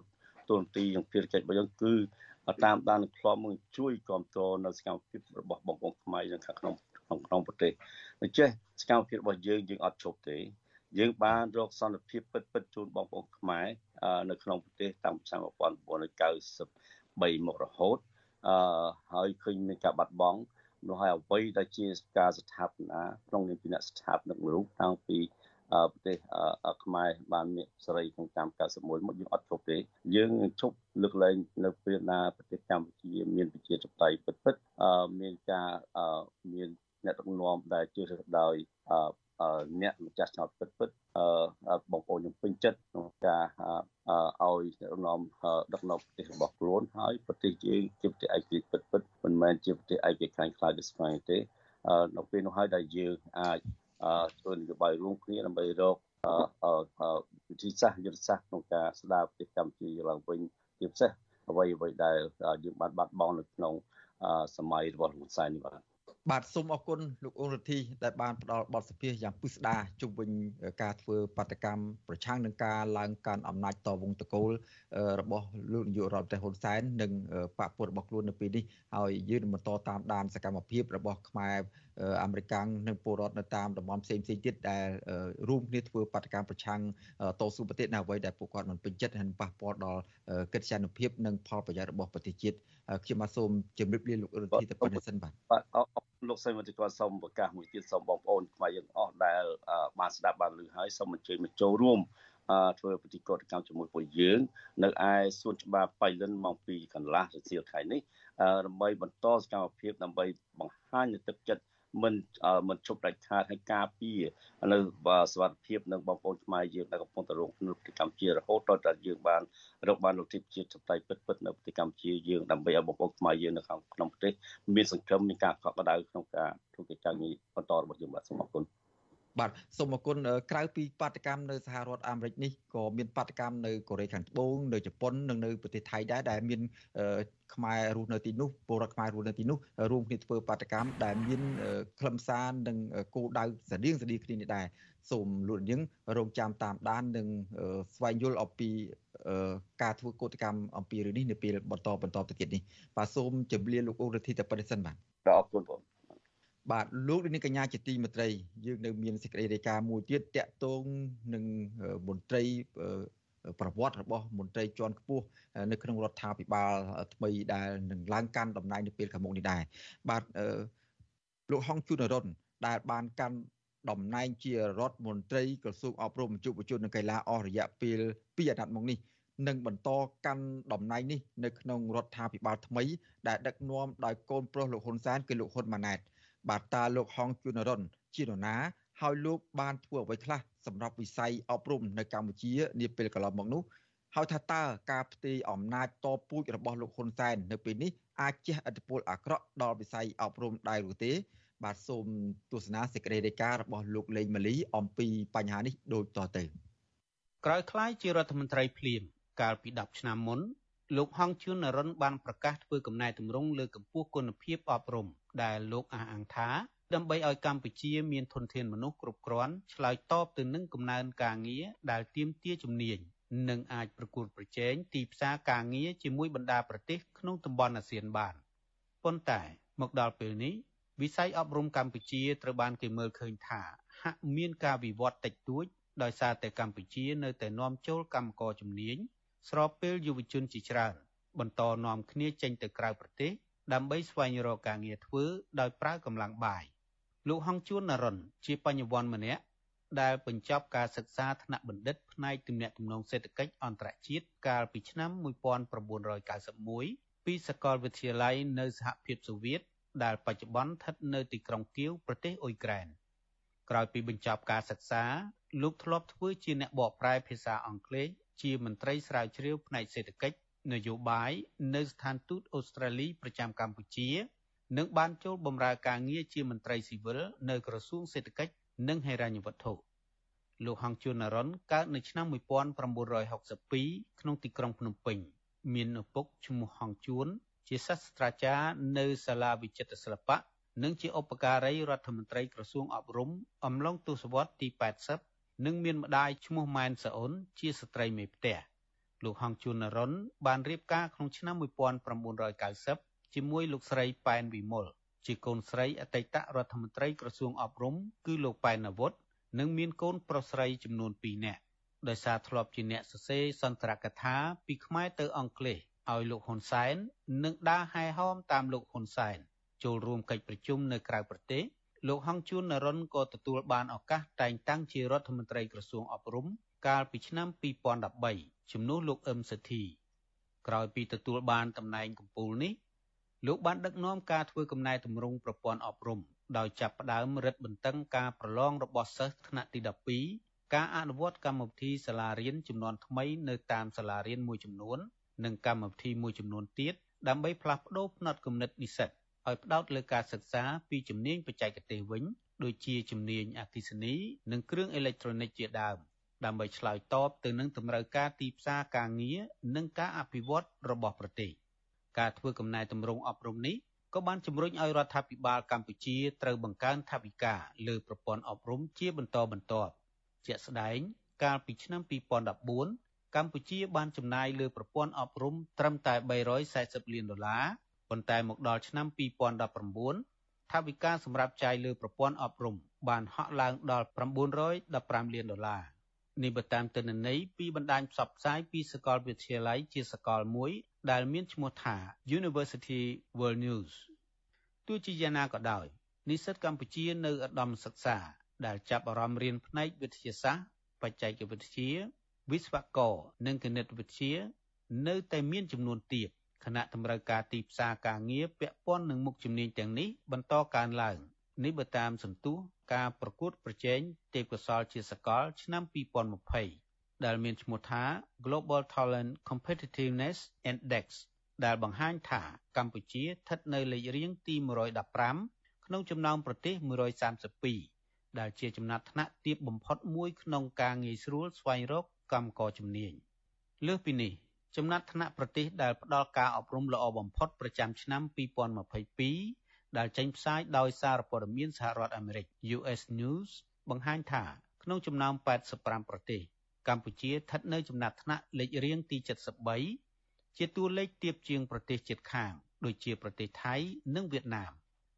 ទូនទីយ៉ាងភារកិច្ចរបស់យើងគឺតាមដាននិងខ្លំមើលជួយគ្រប់គ្រងនៅសកម្មភាពរបស់បងប្អូនខ្មែរនៅខាងក្នុងក្នុងក្នុងប្រទេសដូច្នេះសកម្មភាពរបស់យើងយើងអត់ជប់ទេ យើងបានរកសន្តិភាពពិតពិតជូនបងប្អូនខ្មែរនៅក្នុងប្រទេសតាំងពីឆ្នាំ1993មករហូតអឺហើយឃើញមានការបាត់បង់នោះហើយអ្វីដែលជាការស្ថាបនាក្នុងនាមជាអ្នកស្ថាបនិករូបតាំងពីប្រទេសខ្មែរបានមានសេរីក្នុងឆ្នាំ91មកយើងអត់ជប់ទេយើងជប់លើកលែងនៅពេលណាប្រទេសកម្ពុជាមានប្រជាធិបតេយ្យពិតពិតមានការមានអ្នកដឹកនាំដែលជឿដោយ អ្នកម្ចាស់ឆ្នោតពិតពិតបងប្អូនយើងពេញចិត្តក្នុងការឲ្យដឹកនាំដឹកនាំប្រទេសរបស់ខ្លួនហើយប្រទេសយើងជាប្រទេសឯករាជ្យពិតពិតមិនមែនជាប្រទេសឯកខ្លាំងខ្លាយដូចស្វែងទេនៅពេលនោះហើយដែលយើងអាចធ្វើនយោបាយរួមគ្នាដើម្បីរកវិធីសាស្ត្រយុទ្ធសាស្ត្រក្នុងការស្ដារប្រទេសកម្ពុជាឡើងវិញជាពិសេសអ្វីអ្វីដែលយើងបានបាត់បង់នៅក្នុងសម័យរបស់លោកហ៊ុនសែននេះបាទ បាទសូមអរគុណលោកអូនរទ្ធីដែលបានផ្ដល់បទសភាយ៉ាងពិស្ដារជុំវិញការធ្វើបាតកម្មប្រឆាំងនឹងការឡើងកាន់អំណាចតវងតកូលរបស់លោកនាយករដ្ឋមន្ត្រីហ៊ុនសែននិងបកពុតរបស់ខ្លួននៅពេលនេះហើយយើងនឹងបន្តតាមដានសកម្មភាពរបស់ខ្មែរអាមេរិកាំងនិងពលរដ្ឋនៅតាមតំបន់ផ្សេងផ្សេងទៀតដែលរួមគ្នាធ្វើបាតកម្មប្រឆាំងតស៊ូប្រទេសនៅអ្វីដែលពួកគាត់មិនពេញចិត្តហើយប៉ះពាល់ដល់កិត្តិយសភាពនិងផលប្រយោជន៍របស់ប្រទេសជាតិខ្ញុំបាទសូមជម្រាបលាលោករដ្ឋាភិបាលទៅប៉ុណ្្នេះសិនបាទបាទលោកសីមន្ត្រីគាត់សូមប្រកាសមួយទៀតសូមបងប្អូនខ្មែរយើងអស់ដែលបានស្ដាប់បានឮហើយសូមអញ្ជើញមកចូលរួមធ្វើពិធីកោតកម្មជាមួយពួកយើង នៅឯសួនច្បារបៃលិនម៉ោង2កន្លះរសៀលថ្ងៃនេះដើម្បីបន្តសកម្មភាពដើម្បីបង្ហាញនូវទឹកចិត្ត មិនមិនជប់ដាច់ខាតឲ្យការពារនៅសវត្ថភាពនិងបងប្អូនខ្មែរយើងដែលកំពុងតែរងនៅប្រទេសកម្ពុជារហូតដល់តែយើងបានរកបានលទ្ធិជាតិចតៃពិតពិតនៅប្រទេសកម្ពុជាយើងដើម្បីឲ្យបងប្អូនខ្មែរយើងនៅក្នុងប្រទេសមានសង្ឃឹមមានការកក់ក្ដៅក្នុងការធ្វើកិច្ចការងារបន្តរបស់យើងបាទសូមអរគុណ បាទសូមអរគុណក្រៅពីបាតកម្មនៅសហរដ្ឋអាមេរិកនេះក៏មានបាតកម្មនៅកូរ៉េខាងត្បូងនៅជប៉ុននិងនៅប្រទេសថៃដែរដែលមានខ្មែររស់នៅទីនោះពលរដ្ឋខ្មែររស់នៅទីនោះរួមគ្នាធ្វើបាតកម្មដែលមានខ្លឹមសារនិងគោលដៅស្តៀងស្តៀងគ្នានេះដែរសូមលោកនាងរងចាំតាមដាននិងស្វែងយល់អំពីការធ្វើកោតកម្មអំពីរឿងនេះនៅពេលបន្តបន្តទៅទៀតនេះបាទសូមជម្រាបលោកអូរធីតបរិសិនបាទអរគុណបង បាទលោកនាងកញ្ញាជាទីមេត្រីយើងនៅមានសេចក្តីរាយការណ៍មួយទៀតតកតងនឹងមន្ត្រីប្រវត្តិរបស់មន្ត្រីជាន់ខ្ពស់នៅក្នុងរដ្ឋាភិបាលថ្មីដែលនឹងឡើងកាន់តំណែងនៅពេលខាងមុខនេះដែរបាទលោកហងជុនរុនដែលបានកាន់តំណែងជារដ្ឋមន្ត្រីក្រសួងអប់រំយុវជននិងកីឡាអស់រយៈពេល2អាណត្តិមកនេះនឹងបន្តកាន់តំណែងនេះនៅក្នុងរដ្ឋាភិបាលថ្មីដែលដឹកនាំដោយកូនប្រុសលោកហ៊ុនសែនគឺលោកហ៊ុនម៉ាណែត បាទតាលោកហងជួនរុនជានរណាហើយលោកបានធ្វើអ្វីខ្លះសម្រាប់វិស័យអប់រំនៅកម្ពុជានាពេលកន្លងមកនោះហើយថាតើការផ្ទេរអំណាចតពូជរបស់លោកហ៊ុនសែននៅពេលនេះអាចជះឥទ្ធិពលអាក្រក់ដល់វិស័យអប់រំដែរឬទេបាទសូមទស្សនាសេចក្តីរាយការណ៍របស់លោកលេងម៉ាលីអំពីបញ្ហានេះដូចតទៅក្រោយខ្លាយជារដ្ឋមន្ត្រីភ្លាមកាលពី10ឆ្នាំមុន លោកហងជួននរិនបានប្រកាសធ្វើកំណែទម្រង់លើកម្ពស់គុណភាពអប់រំដែលលោកអះអាងថាដើម្បីឲ្យកម្ពុជាមានធនធានមនុស្សគ្រប់គ្រាន់ឆ្លើយតបទៅនឹងកំណើនការងារដែលទាមទារជំនាញនិងអាចប្រកួតប្រជែងទីផ្សារការងារជាមួយបណ្ដាប្រទេសក្នុងតំបន់អាស៊ានបានប៉ុន្តែមកដល់ពេលនេះវិស័យអប់រំកម្ពុជាត្រូវបានគេមើលឃើញថាហាក់មានការវិវត្តតិចតួចដោយសារតែកម្ពុជានៅតែនាំចូលកម្មករជំនាញ ស្របពេលយុវជនជាច្រើនបន្តនាំគ្នាចេញទៅក្រៅប្រទេសដើម្បីស្វែងរកការងារធ្វើដោយប្រើកម្លាំងបាយលោកហងជួននរិនជាបញ្ញវន្តម្នាក់ដែលបញ្ចប់ការសិក្សាថ្នាក់បណ្ឌិតផ្នែកទំនាក់ទំនងសេដ្ឋកិច្ចអន្តរជាតិកាលពីឆ្នាំ1991ពីសាកលវិទ្យាល័យនៅសហភាពសូវៀតដែលបច្ចុប្បន្នស្ថិតនៅទីក្រុងគៀវប្រទេសអ៊ុយក្រែនក្រោយពីបញ្ចប់ការសិក្សាលោកធ្លាប់ធ្វើជាអ្នកបកប្រែភាសាអង់គ្លេស ជាមន្ត្រីស្រាវជ្រាវផ្នែកសេដ្ឋកិច្ចនយោបាយនៅស្ថានទូតអូស្ត្រាលីប្រចាំកម្ពុជានិងបានចូលបម្រើការងារជាមន្ត្រីស៊ីវិលនៅក្រសួងសេដ្ឋកិច្ចនិងហិរញ្ញវត្ថុលោកហងជួននរុនកើតនៅឆ្នាំ1962ក្នុងទីក្រុងភ្នំពេញ មានឪពុកឈ្មោះហងជួន ជាសាស្ត្រាចារ្យនៅសាលាវិចិត្រសិល្បៈនិងជាឧបការីរដ្ឋមន្ត្រីក្រសួងអប់រំអំឡុងទសវត្សរ៍ទី80 និងមានម្ដាយឈ្មោះម៉ែនសអ៊ុនជាស្ត្រីមេផ្ទះលោកហងជួននរុនបានរៀបការក្នុងឆ្នាំ1990ជាមួយលោកស្រីប៉ែនវិមលជាកូនស្រីអតីតរដ្ឋមន្ត្រីក្រសួងអប់រំគឺលោកប៉ែននវុឌ្ឍនិងមានកូនប្រុសស្រីចំនួន2នាក់ដោយសារធ្លាប់ជាអ្នកសរសេរសន្ទរកថាពីខ្មែរទៅអង់គ្លេសឲ្យលោកហ៊ុនសែននិងដើរហែហោមតាមលោកហ៊ុនសែនចូលរួមកិច្ចប្រជុំនៅក្រៅប្រទេស លោកហងជួននរុនក៏ទទួលបានឱកាសតែងតាំងជារដ្ឋមន្ត្រីក្រសួងអប់រំកាលពីឆ្នាំ2013ជំនួសលោកអឹមសទ្ធីក្រោយពីទទួលបានតំណែងកំពូលនេះលោកបានដឹកនាំការធ្វើកំណែទម្រង់ប្រព័ន្ធអប់រំដោយចាប់ផ្ដើមរឹតបន្តឹងការប្រឡងរបស់សិស្សថ្នាក់ទី12ការអនុវត្តកម្មវិធីសាលារៀនចំនួនថ្មីនៅតាមសាលារៀនមួយចំនួន និងកម្មវិធីមួយចំនួនទៀតដើម្បីផ្លាស់ប្តូរផ្នត់គំនិតនិស្សិត ឲ្យផ្ដោតលើការសិក្សាពីជំនាញបច្ចេកទេសវិញដូចជាជំនាញអគ្គិសនី និងគ្រឿងអេឡិចត្រូនិកជាដើមដើម្បីឆ្លើយតបទៅនឹងតម្រូវការទីផ្សារការងារនិងការអភិវឌ្ឍរបស់ប្រទេសការធ្វើកំណែទម្រង់អប់រំនេះក៏បានជំរុញឲ្យរដ្ឋាភិបាលកម្ពុជាត្រូវបង្កើនថវិកាលើប្រព័ន្ធអប់រំជាបន្តបន្ទាប់ជាក់ស្ដែងកាលពីឆ្នាំ2014កម្ពុជាបានចំណាយលើប្រព័ន្ធអប់រំត្រឹមតែ340លានដុល្លារ ប៉ុន្តែមកដល់ឆ្នាំ2019ថវិកាសម្រាប់ចាយលើប្រព័ន្ធអប់រំបានហក់ឡើងដល់915លានដុល្លារនេះបើតាមទិន្នន័យពីបណ្ដាញផ្សព្វផ្សាយពីសាកលវិទ្យាល័យជាសាកលមួយ ដែលមានឈ្មោះថា University World News ទោះជាយ៉ាងណាក៏ដោយនិស្សិតកម្ពុជានៅឧត្តមសិក្សា ដែលចាប់អារម្មណ៍រៀនផ្នែកវិទ្យាសាស្ត្របច្ចេកវិទ្យាវិស្វករនិងគណិតវិទ្យានៅតែមានចំនួនទាប ខណៈតម្រូវការទីផ្សារការងារពាក់ព័ន្ធនឹងមុខជំនាញទាំងនេះបន្តកើនឡើងនេះបើតាមសន្ទុះការប្រកួតប្រជែងទេពកោសល្យជាសកល ឆ្នាំ2020ដែលមានឈ្មោះថា Global Talent Competitiveness Index ដែលបង្ហាញថាកម្ពុជាស្ថិតនៅលេខរៀងទី115ក្នុងចំណោមប្រទេស132ដែលជាចំណាត់ថ្នាក់ទាបបំផុតមួយក្នុងការងាយស្រួលស្វែងរកកម្មករជំនាញលើសពីនេះ ចំណាត់ថ្នាក់ប្រទេសដែលផ្ដល់ការអប់រំល្អបំផុតប្រចាំឆ្នាំ2022ដែលចេញផ្សាយដោយសារព័ត៌មានសហរដ្ឋអាមេរិក US News បង្ហាញថាក្នុងចំណោម85ប្រទេសកម្ពុជាស្ថិតនៅចំណាត់ថ្នាក់លេខរៀងទី73ជាតួលេខទាបជាងប្រទេសជិតខាង ដូចជាប្រទេសថៃនិងវៀតណាម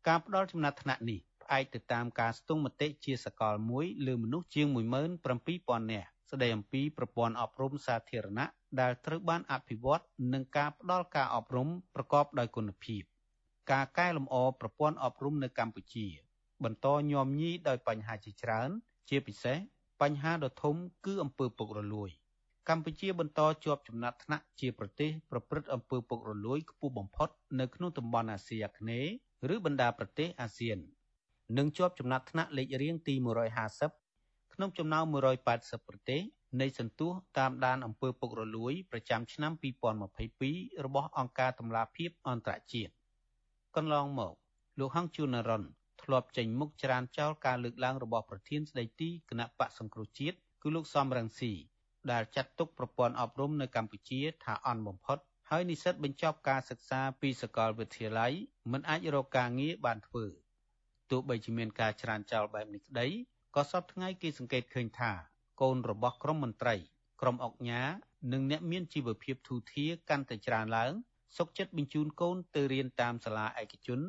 ការផ្ដល់ចំណាត់ថ្នាក់នេះផ្អែកទៅតាមការស្ទង់មតិជាសកលមួយលើមនុស្សជាង17000នាក់ស្ដីអំពីប្រព័ន្ធអប់រំសាធារណៈ ដែលត្រូវបានអភិវឌ្ឍនិងការផ្ដល់ការអប់រំប្រកបដោយគុណភាពការកែលម្អប្រព័ន្ធអប់រំនៅកម្ពុជា បន្តញោមញីដោយបញ្ហាជាច្រើន ជាពិសេសបញ្ហាដ៏ធំគឺអំពើពុករលួយ កម្ពុជាបន្តជាប់ចំណាត់ថ្នាក់ជាប្រទេសប្រព្រឹត្តអំពើពុករលួយខ្ពស់បំផុតនៅក្នុងតំបន់អាស៊ីអាគ្នេយ៍ឬបណ្ដាប្រទេសអាស៊ាននិងជាប់ចំណាត់ថ្នាក់លេខរៀងទី150ក្នុងចំណោម180ប្រទេស នៃសន្ទុះតាមដានអំពើពុករលួយប្រចាំឆ្នាំ2022របស់អង្គការតម្លាភាពអន្តរជាតិកន្លងមកលោកហងជួនរុនធ្លាប់ចេញមុខច្រានចោលការលើកឡើងរបស់ប្រធានស្ដីទីគណៈបកសង្គ្រោះជាតិគឺលោកសំរងស៊ីដែលចាត់ទុកប្រព័ន្ធអប់រំនៅកម្ពុជាថាអន់បំផុតហើយនិស្សិតបញ្ចប់ការសិក្សាពីសាកលវិទ្យាល័យមិនអាចរកការងារបានធ្វើទោះបីជាមានការច្រានចោលបែបនេះក្តីក៏សពថ្ងៃគេសង្កេតឃើញថា កូនរបស់ក្រុមមន្ត្រី ក្រុមអង្គញានិងអ្នកមានជីវភាពធូរធារកាន់តែច្រើនឡើងសុកចិត្តបញ្ជូនកូនទៅរៀនតាមសាលាឯកជន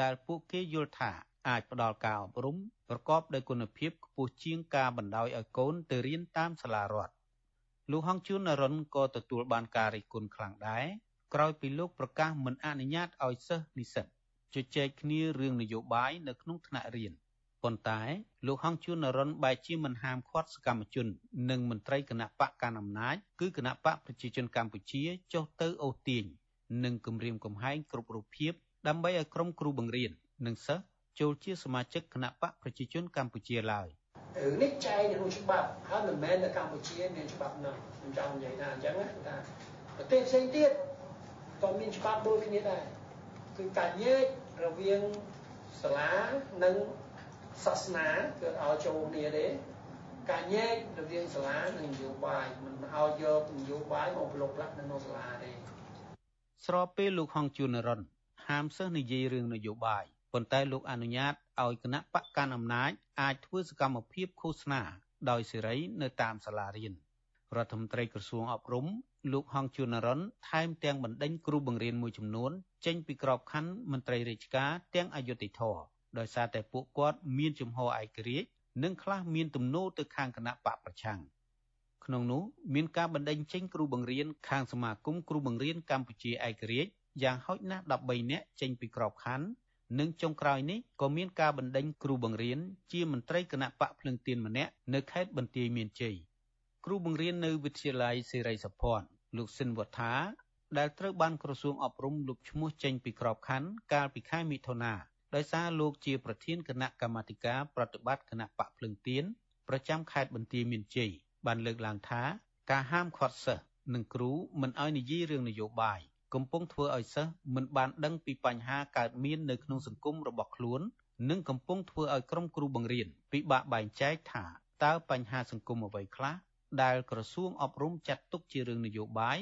ដែលពួកគេយល់ថាអាចផ្ដល់ការអប់រំប្រកបដោយគុណភាពខ្ពស់ជាងការបណ្ដោយឲ្យកូនទៅរៀនតាមសាលារដ្ឋលោកហងជួននរុនក៏ទទួលបានការរិះគន់ខ្លាំងដែរក្រោយពីលោកប្រកាសមិនអនុញ្ញាតឲ្យសិស្សនិស្សិតជជែកគ្នារឿងនយោបាយនៅក្នុងថ្នាក់រៀន ប៉ុន្តែលោកហងជួននរុនបែរជាមិនហាមឃាត់សកម្មជន និងមន្ត្រីគណៈបកកណ្ដាលអំណាចគឺគណៈបកប្រជាជនកម្ពុជាចុះទៅអូសទាញនិងគម្រាមកំហែងគ្រប់រូបភាពដើម្បីឲ្យក្រុមគ្រូបង្រៀននិងសិស្សចូលជាសមាជិកគណៈបកប្រជាជនកម្ពុជាឡើយរឿងនេះចែងក្នុងច្បាប់ហើយមិនមែននៅកម្ពុជាមានច្បាប់ណាខ្ញុំចង់និយាយថាអញ្ចឹងណាថាប្រទេសផ្សេងទៀតក៏មានច្បាប់ដូចគ្នាដែរគឺការញែករវាងសាលានិង សាសនាគឺឲ្យចូលគ្នាទេការញែករវាងសាលានិងនយោបាយមិនឲ្យយកនយោបាយមកប្រឡូកផ្លាស់នៅក្នុងសាលាទេស្របពេលលោកហងជួនរិនហាមសិស្សនិយាយរឿងនយោបាយប៉ុន្តែលោកអនុញ្ញាតឲ្យគណៈបកកណ្ដាលអំណាចអាចធ្វើសកម្មភាពឃោសនាដោយសេរីនៅតាមសាលារៀនរដ្ឋមន្ត្រីក្រសួងអប់រំលោកហងជួនរិនថែមទាំងបណ្ដេញគ្រូបង្រៀនមួយចំនួនចេញពីក្របខ័ណ្ឌមន្ត្រីរាជការទាំងអយុធធរ ដោយសារតែពួកគាត់មានជំហរឯករាជ្យនិងខ្លះមានទំនោរទៅខាងគណៈបកប្រឆាំងក្នុងនោះមានការបណ្ដេញចេញគ្រូបង្រៀនខាងសមាគមគ្រូបង្រៀនកម្ពុជាឯករាជ្យយ៉ាងហោចណាស់13នាក់ចេញពីក្របខ័ណ្ឌនិងចុងក្រោយនេះក៏មានការបណ្ដេញគ្រូបង្រៀនជាមន្ត្រីគណៈបកភ្លឹងទៀនម្នាក់នៅខេត្តបន្ទាយមានជ័យគ្រូបង្រៀននៅវិទ្យាល័យសេរីសុភ័ណ្ឌលោកសិនវត្ថាដែលត្រូវបានក្រសួងអប់រំលុបឈ្មោះចេញពីក្របខ័ណ្ឌកាលពីខែមិថុនា ដោយសារលោកជាប្រធានគណៈកម្មាធិការប្រតិបត្តិគណៈបកភ្លឹងទៀនប្រចាំខេត្តបន្ទាយមានជ័យបានលើកឡើងថាការហាមឃាត់សិស្សនិងគ្រូមិនឲ្យនិយាយរឿងនយោបាយកំពុងធ្វើឲ្យសិស្សមិនបានដឹងពីបញ្ហាកើតមាននៅក្នុងសង្គមរបស់ខ្លួន និងកំពុងធ្វើឲ្យក្រុមគ្រូបង្រៀនពិបាកបែងចែកថាតើបញ្ហាសង្គមអ្វីខ្លះដែលក្រសួងអប់រំចាត់ទុកជារឿងនយោបាយ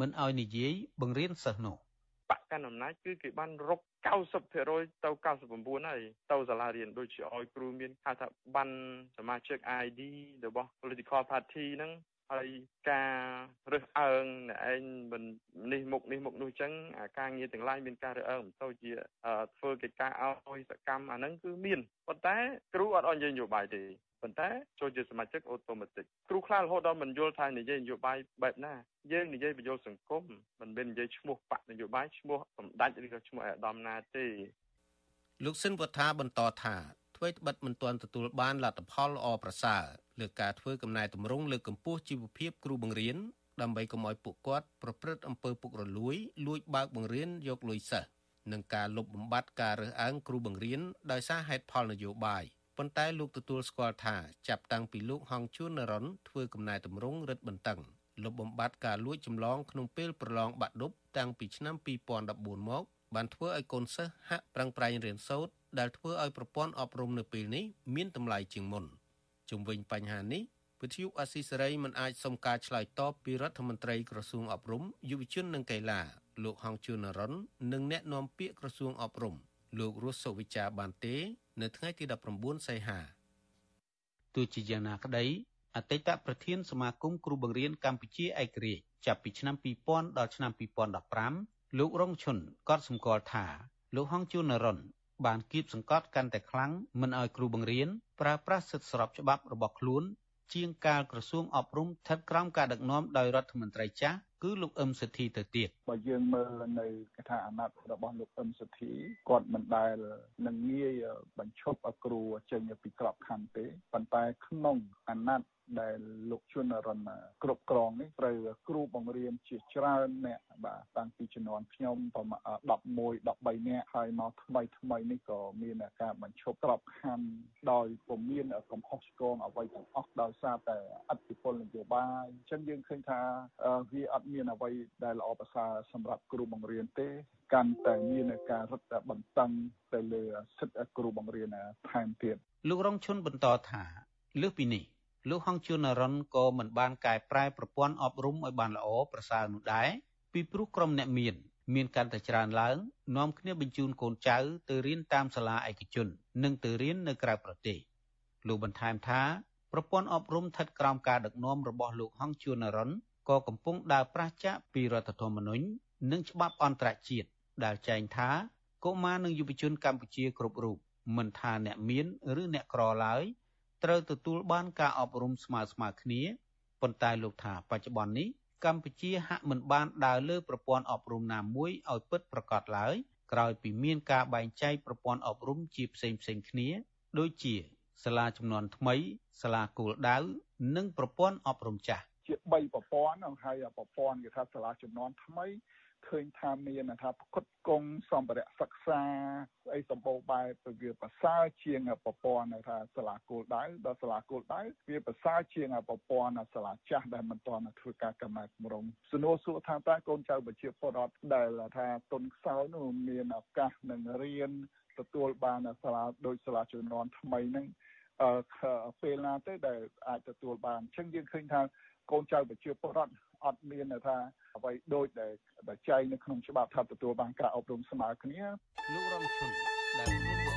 មិនឲ្យនិយាយបង្រៀនសិស្សនោះបកកណ្ដាលអំណាចគឺគេបានរក 90%ទៅ99ហើយទៅសាលារៀនដូចជាឲ្យគ្រូមានហៅថាបានសមាជិក ID របស់ political party ហ្នឹងហើយការរើសអើងអ្នកឯងមិននេះមុខនេះមុខនោះចឹងអាការងារទាំងឡាយមានការរើសអើងមិនទៅជាធ្វើកិច្ចការឲ្យសកម្មអាហ្នឹងគឺមានប៉ុន្តែគ្រូអត់អញ្ជើញនយោបាយទេ ប៉ុន្តែចូលជាសមាជិកអូតូម៉ាទិកគ្រូខ្លះរហូតដល់មិនយល់ថានិយាយនយោបាយបែបណាយើងនិយាយបញ្យល់សង្គមមិនមែននិយាយឈ្មោះបកនយោបាយឈ្មោះសម្ដេចឬក៏ឈ្មោះអាដាមណាទេលោកសិនវត្ថាបន្តថាអ្វីត្បិតមិនទាន់ទទួលបានលទ្ធផលល្អប្រសើរលើការធ្វើកំណែតម្រង់លើកកម្ពស់ជីវភាពគ្រូបង្រៀនដើម្បីកុំឲ្យពួកគាត់ប្រព្រឹត្តអំពើពុករលួយលួចបើកបង្រៀនយកលុយសិស្សនិងការលុបបំបាត់ការរើសអើងគ្រូបង្រៀនដោយសារហេតុផលនយោបាយ ប៉ុន្តែលោកទទួលស្គាល់ថាចាប់តាំងពីលោកហងជួននរ៉ុនធ្វើកំណែតម្រង់រឹតបន្តឹងលុបបំបាត់ការលួចចម្លងក្នុងពេលប្រឡងបាក់ឌុបតាំងពីឆ្នាំ2014មកបានធ្វើឲ្យកូនសិស្សហាក់ប្រឹងប្រែងរៀនសូត្រដែលធ្វើឲ្យប្រព័ន្ធអប់រំនៅពេលនេះមានតម្លៃជាងមុនជុំវិញបញ្ហានេះវិទ្យុអស៊ីសេរីមិនអាចសុំការឆ្លើយតបពីរដ្ឋមន្ត្រីក្រសួងអប់រំយុវជននិងកីឡាលោកហងជួននរ៉ុននិងអ្នកនាំពាក្យក្រសួងអប់រំលោករស់សុវិចាបានទេ នៅថ្ងៃទី19សីហាទោះជាយ៉ាងណាក្តីអតីតប្រធានសមាគមគ្រូបង្រៀនកម្ពុជាឯករាជ្យចាប់ពីឆ្នាំ2000ដល់ឆ្នាំ2015លោករងឈុនក៏សម្គាល់ថាលោកហងជួននរ៉ុនបានគៀបសង្កត់កាន់តែខ្លាំងមិនឲ្យគ្រូបង្រៀនប្រើប្រាស់សិទ្ធិស្របច្បាប់របស់ខ្លួនជាងកាលក្រសួងអប់រំស្ថិតក្រោមការដឹកនាំដោយរដ្ឋមន្ត្រីចាស់ គឺលោកអឹមសុធីទៅទៀតបើយើងមើលនៅកថាអាណត្តិរបស់លោកអឹមសុធីគាត់មិនដែលនឹងងាយបញ្ឈប់ឲ្យគ្រូចេញពីក្របខ័ណ្ឌទេប៉ុន្តែក្នុងអាណត្តិ ដែលលោកជួនរណគ្រប់គ្រងនេះត្រូវគ្រូបង្រៀនជាច្រើនអ្នកបាទតាំងពីជំនាន់ខ្ញុំប្រមាណ11 13នាក់ហើយមកថ្មីថ្មីនេះក៏មានការបញ្ឈប់ក្របខ័ណ្ឌដោយពុំមានកំហុសឆ្គងអ្វីទាំងអស់ដោយសារតែអធិបុលនយោបាយអញ្ចឹងយើងឃើញថាវាអត់មានអ្វីដែលល្អប្រសើរសម្រាប់គ្រូបង្រៀនទេកាន់តែមានការរឹតបន្តឹងទៅលើសិទ្ធិគ្រូបង្រៀនថែមទៀតលោករងឈុនបន្តថាលើសពីនេះ លោកហងជួននរិនក៏មិនបានកែប្រែប្រព័ន្ធអប់រំឲ្យបានល្អប្រសើរនោះដែរពីព្រោះក្រុមអ្នកមានមានកាន់តែច្រើនឡើងនាំគ្នាបញ្ជូនកូនចៅទៅរៀនតាមសាលាឯកជន និងទៅរៀននៅក្រៅប្រទេសលោកបន្ថែមថាប្រព័ន្ធអប់រំស្ថិតក្រោមការដឹកនាំរបស់លោកហងជួននរិនក៏កំពុងដើរប្រឆាចពីរដ្ឋធម្មនុញ្ញនិងច្បាប់អន្តរជាតិដែលចែងថាកុមារនិងយុវជនកម្ពុជាគ្រប់រូបមិនថាអ្នកមានឬអ្នកក្រឡើយ ត្រូវទទួលបានការអប់រំស្មើស្មើគ្នាប៉ុន្តែលោកថាបច្ចុប្បន្ននេះកម្ពុជាហាក់មិនបានដើរលើប្រព័ន្ធអប់រំណាមួយឲ្យពិតប្រាកដឡើយក្រោយពីមានការបែងចែកប្រព័ន្ធអប់រំជាផ្សេងផ្សេងគ្នា ដូចជាសាលាចំនួនថ្មីសាលាគោលដៅ និងប្រព័ន្ធអប់រំចាស់ជា3ប្រព័ន្ធហើយប្រព័ន្ធគេថាសាលាចំនួនថ្មី ឃើញថាមានថាផ្គត់ផ្គង់សម្ភារៈសិក្សាស្អីសម្បូរបែបទៅវាប្រសើរជាងប្រព័ន្ធថាសាលាគោលដៅដល់សាលាគោលដៅវាប្រសើរជាងប្រព័ន្ធសាលាចាស់ដែលមិនទាន់ធ្វើការកំណែតម្រង់សំណួរសួរថាតើកូនចៅប្រជាពលរដ្ឋដែលថាទុនខ្សោយនោះមានឱកាសនឹងរៀនទទួលបានសាលាដូចសាលាជំនាន់ថ្មីហ្នឹងពេលណាទេដែលអាចទទួលបានអញ្ចឹងយើងឃើញថាកូនចៅប្រជាពលរដ្ឋអត់មានថា អ្វីដូចដែលចែងនៅក្នុងច្បាប់ថាទទួលបានការអប់រំស្មើគ្នាលោករងឈុនដែល